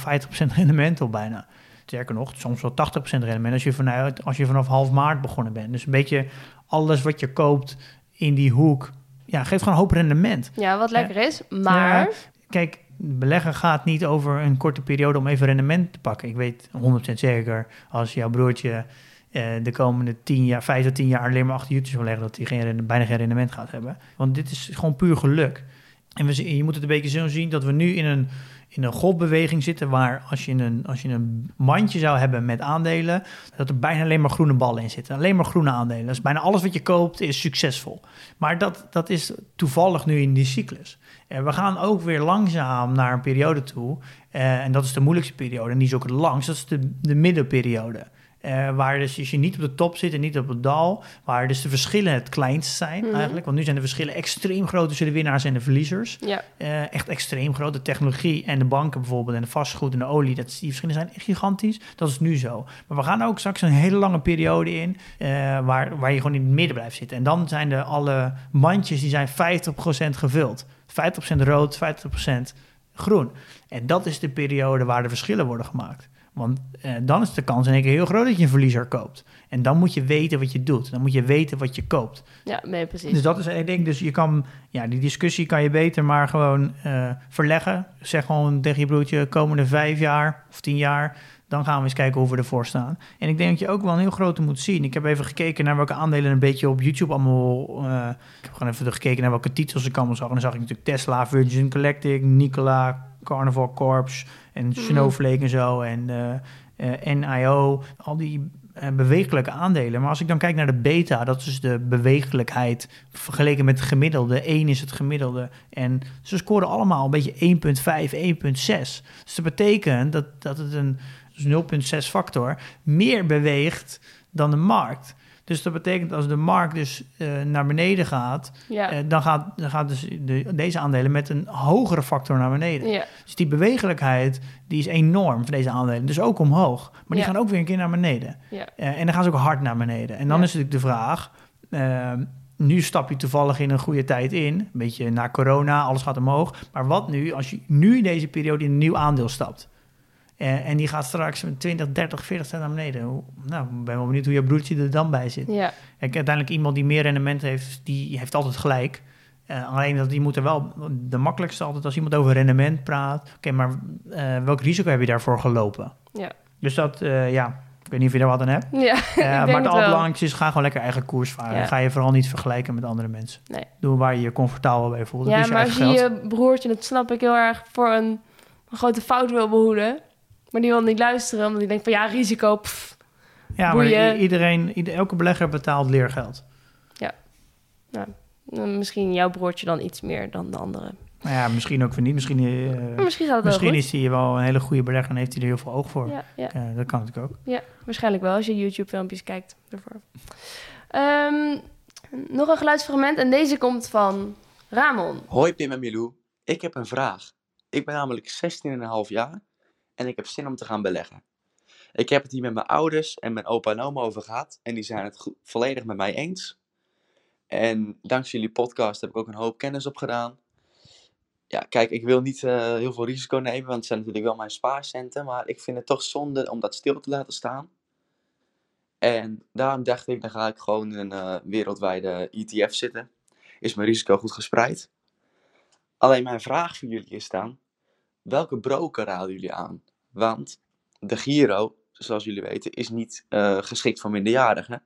rendement op bijna. Sterker nog, soms wel 80% rendement als je, vanuit, als je vanaf half maart begonnen bent. Dus een beetje alles wat je koopt in die hoek, ja, geeft gewoon een hoop rendement. Ja, wat lekker is. Maar Ja, kijk, beleggen gaat niet over een korte periode om even rendement te pakken. Ik weet 100% zeker, als jouw broertje de komende 10 jaar, 5 tot 10 jaar alleen maar achter YouTube wil leggen, dat hij geen, bijna geen rendement gaat hebben. Want dit is gewoon puur geluk. En we, je moet het een beetje zo zien dat we nu in een, in een golfbeweging zitten waar als je, een, als je een mandje zou hebben met aandelen, dat er bijna alleen maar groene ballen in zitten. Alleen maar groene aandelen. Dus bijna alles wat je koopt is succesvol. Maar dat, dat is toevallig nu in die cyclus. En we gaan ook weer langzaam naar een periode toe. eh, en dat is de moeilijkste periode. En die is ook het langst. Dat is de, de middenperiode. Eh, waar dus als je niet op de top zit en niet op het dal, waar dus de verschillen het kleinst zijn Mhm. eigenlijk. Want nu zijn de verschillen extreem groot tussen de winnaars en de verliezers. ja, Eh, echt extreem groot. De technologie en de banken bijvoorbeeld en de vastgoed en de olie, dat, die verschillen zijn echt gigantisch. Dat is nu zo. Maar we gaan ook straks een hele lange periode in eh, waar, waar je gewoon in het midden blijft zitten. En dan zijn de alle mandjes die zijn 50% gevuld. 50% rood, 50% groen. En dat is de periode waar de verschillen worden gemaakt. Want eh, dan is de kans in één keer heel groot dat je een verliezer koopt. En dan moet je weten wat je doet. Dan moet je weten wat je koopt. ja, nee, precies. Dus dat is, ik denk, dus je kan, ja, die discussie kan je beter maar gewoon eh, verleggen. Zeg gewoon tegen je broertje, komende vijf jaar of tien jaar, dan gaan we eens kijken hoe we ervoor staan. En ik denk dat je ook wel een heel grote moet zien. Ik heb even gekeken naar welke aandelen een beetje op YouTube allemaal, eh, ik heb gewoon even gekeken naar welke titels ik allemaal zag. En dan zag ik natuurlijk Tesla, Virgin Galactic, Nikola, Carnival Corps en Snowflake en zo. En eh, eh, NIO, al die eh, bewegelijke aandelen. Maar als ik dan kijk naar de beta, dat is de bewegelijkheid vergeleken met het gemiddelde. 1 is het gemiddelde. En ze scoren allemaal een beetje 1,5, 1,6. Dus dat betekent dat, dat het een dus 0,6 factor meer beweegt dan de markt. Dus dat betekent als de markt dus eh, naar beneden gaat, ja. eh, dan gaat, dan gaat dus de, deze aandelen met een hogere factor naar beneden. ja, Dus die bewegelijkheid die is enorm voor deze aandelen. Dus ook omhoog. Maar die gaan ook weer een keer naar beneden. ja, Eh, en dan gaan ze ook hard naar beneden. En dan is natuurlijk de vraag... eh, nu stap je toevallig in een goede tijd in. Een beetje na corona, alles gaat omhoog. Maar wat nu als je nu in deze periode in een nieuw aandeel stapt? Eh, en die gaat straks met 20, 30, 40 cent naar beneden. Hoe- Nou, ik ben wel benieuwd hoe je broertje er dan bij zit. ja, Kijk, uiteindelijk iemand die meer rendement heeft, die heeft altijd gelijk. Eh, alleen dat die moet er wel de makkelijkste altijd als iemand over rendement praat. Oké, maar eh, welk risico heb je daarvoor gelopen? Ja. Dus dat, ja, ik weet niet of je daar wat aan hebt. ja. Ik denk maar het allerbelangrijkste is, ga gewoon lekker eigen koers varen. Ja. Ga je vooral niet vergelijken met andere mensen. Nee. Doe waar je je comfortabel bij voelt. Ja, maar als je je broertje, dat snap ik heel erg, voor een, een grote fout wil behoeden. Maar die wil niet luisteren, omdat die denkt van ja, risico. pff. Ja, maar boeien. iedereen, ieder- elke belegger betaalt leergeld. Nou, misschien jouw broertje dan iets meer dan de andere. Nou ja, misschien ook weer niet. Misschien, eh, misschien gaat het misschien wel goed. is hij wel een hele goede belegger en heeft hij er heel veel oog voor. Ja, ja, Eh, dat kan natuurlijk ook. ja, waarschijnlijk wel als je YouTube-filmpjes kijkt ervoor. Ehm, nog een geluidsfragment en deze komt van Ramon. Hoi Pim en Milou, ik heb een vraag. Ik ben namelijk 16,5 jaar en ik heb zin om te gaan beleggen. Ik heb het hier met mijn ouders en mijn opa en oma over gehad en die zijn het volledig met mij eens. En dankzij jullie podcast heb ik ook een hoop kennis opgedaan. Ja, kijk, ik wil niet eh, heel veel risico nemen, want het zijn natuurlijk wel mijn spaarcenten, maar ik vind het toch zonde om dat stil te laten staan. En daarom dacht ik, dan ga ik gewoon in een eh, wereldwijde ETF zitten. Is mijn risico goed gespreid? Alleen mijn vraag voor jullie is dan, welke broker raden jullie aan? Want de Giro, zoals jullie weten, is niet eh, geschikt voor minderjarigen.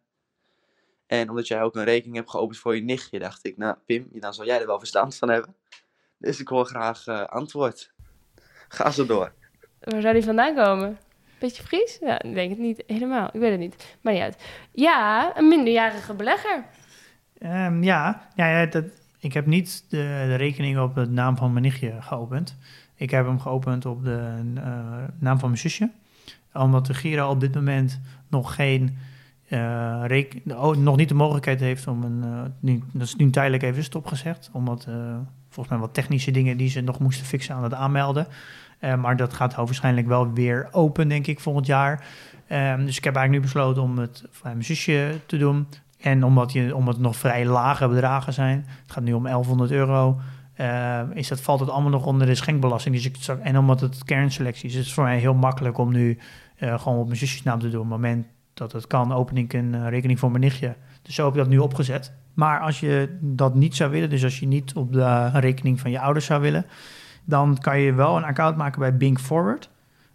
En omdat jij ook een rekening hebt geopend voor je nichtje, dacht ik, nou Pim, dan zal jij er wel verstand van hebben. Dus ik wil graag eh, antwoord. Ga zo door. Waar zou die vandaan komen? Beetje Fries? Ja, ik denk het niet helemaal. Ik weet het niet. Maar niet uit. Ja, een minderjarige belegger. Ehm, ja, ja, ja dat, ik heb niet de, de rekening op de naam van mijn nichtje geopend. Ik heb hem geopend op de eh, naam van mijn zusje. Omdat de Giro op dit moment nog geen oh, nog niet de mogelijkheid heeft om een. eh, nu, dat is nu tijdelijk even stopgezegd. Omdat volgens mij wat technische dingen die ze nog moesten fixen aan het aanmelden. Maar dat gaat waarschijnlijk wel weer open, denk ik, volgend jaar. Ehm, dus ik heb eigenlijk nu besloten om het voor mijn zusje te doen. En omdat, je, omdat het nog vrij lage bedragen zijn, het gaat nu om 1100 euro, eh, is dat, valt het allemaal nog onder de schenkbelasting. Dus ik, en omdat het kernselectie is, is het voor mij heel makkelijk om nu eh, gewoon op mijn zusjes naam te doen. Op het moment dat het kan, open ik een eh, rekening voor mijn nichtje. Dus zo heb ik dat nu opgezet. Maar als je dat niet zou willen, dus als je niet op de rekening van je ouders zou willen, dan kan je wel een account maken bij Bink Forward.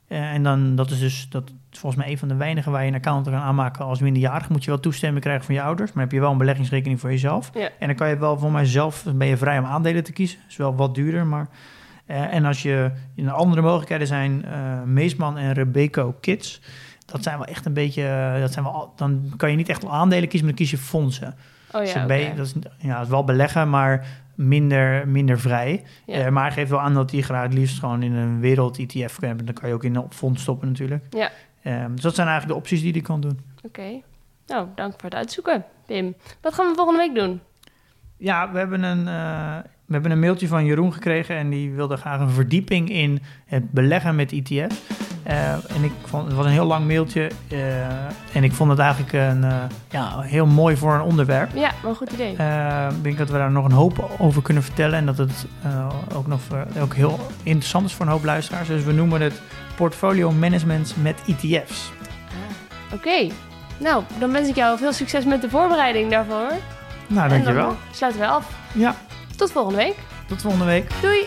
Eh, en dan, dat is dus dat is volgens mij een van de weinigen waar je een account kan aanmaken als minderjarig. Moet je wel toestemming krijgen van je ouders, maar heb je wel een beleggingsrekening voor jezelf. Ja. En dan kan je wel voor mijzelf, ben je vrij om aandelen te kiezen. is wel wat duurder, maar... eh, en als je, in andere mogelijkheden zijn eh, Meesman en Rebeco Kids. Dat zijn wel echt een beetje, eh, dat zijn wel, dan kan je niet echt aandelen kiezen, maar dan kies je fondsen. Oh Dus ja, oké. dat is, ja, is wel beleggen, maar minder, minder vrij. Ja. Maar hij geeft wel aan dat hij graag het liefst gewoon in een wereld-ETF kan hebben. Dan kan je ook in een fonds stoppen natuurlijk. Ja. Ehm, dus dat zijn eigenlijk de opties die hij kan doen. Oké. Nou, dank voor het uitzoeken, Pim. Wat gaan we volgende week doen? Ja, we hebben een, eh, we hebben een mailtje van Jeroen gekregen en die wilde graag een verdieping in het beleggen met ETF. Eh, en ik vond, het was een heel lang mailtje eh, en ik vond het eigenlijk een, ja, heel mooi voor een onderwerp. Ja, wel een goed idee. Ik denk dat we daar nog een hoop over kunnen vertellen. En dat het ook nog ook heel interessant is voor een hoop luisteraars. Dus we noemen het portfolio management met ETF's. Oké. Nou, dan wens ik jou veel succes met de voorbereiding daarvoor. Nou, En dankjewel. dan sluiten we af. Ja, Tot volgende week. tot volgende week. Doei!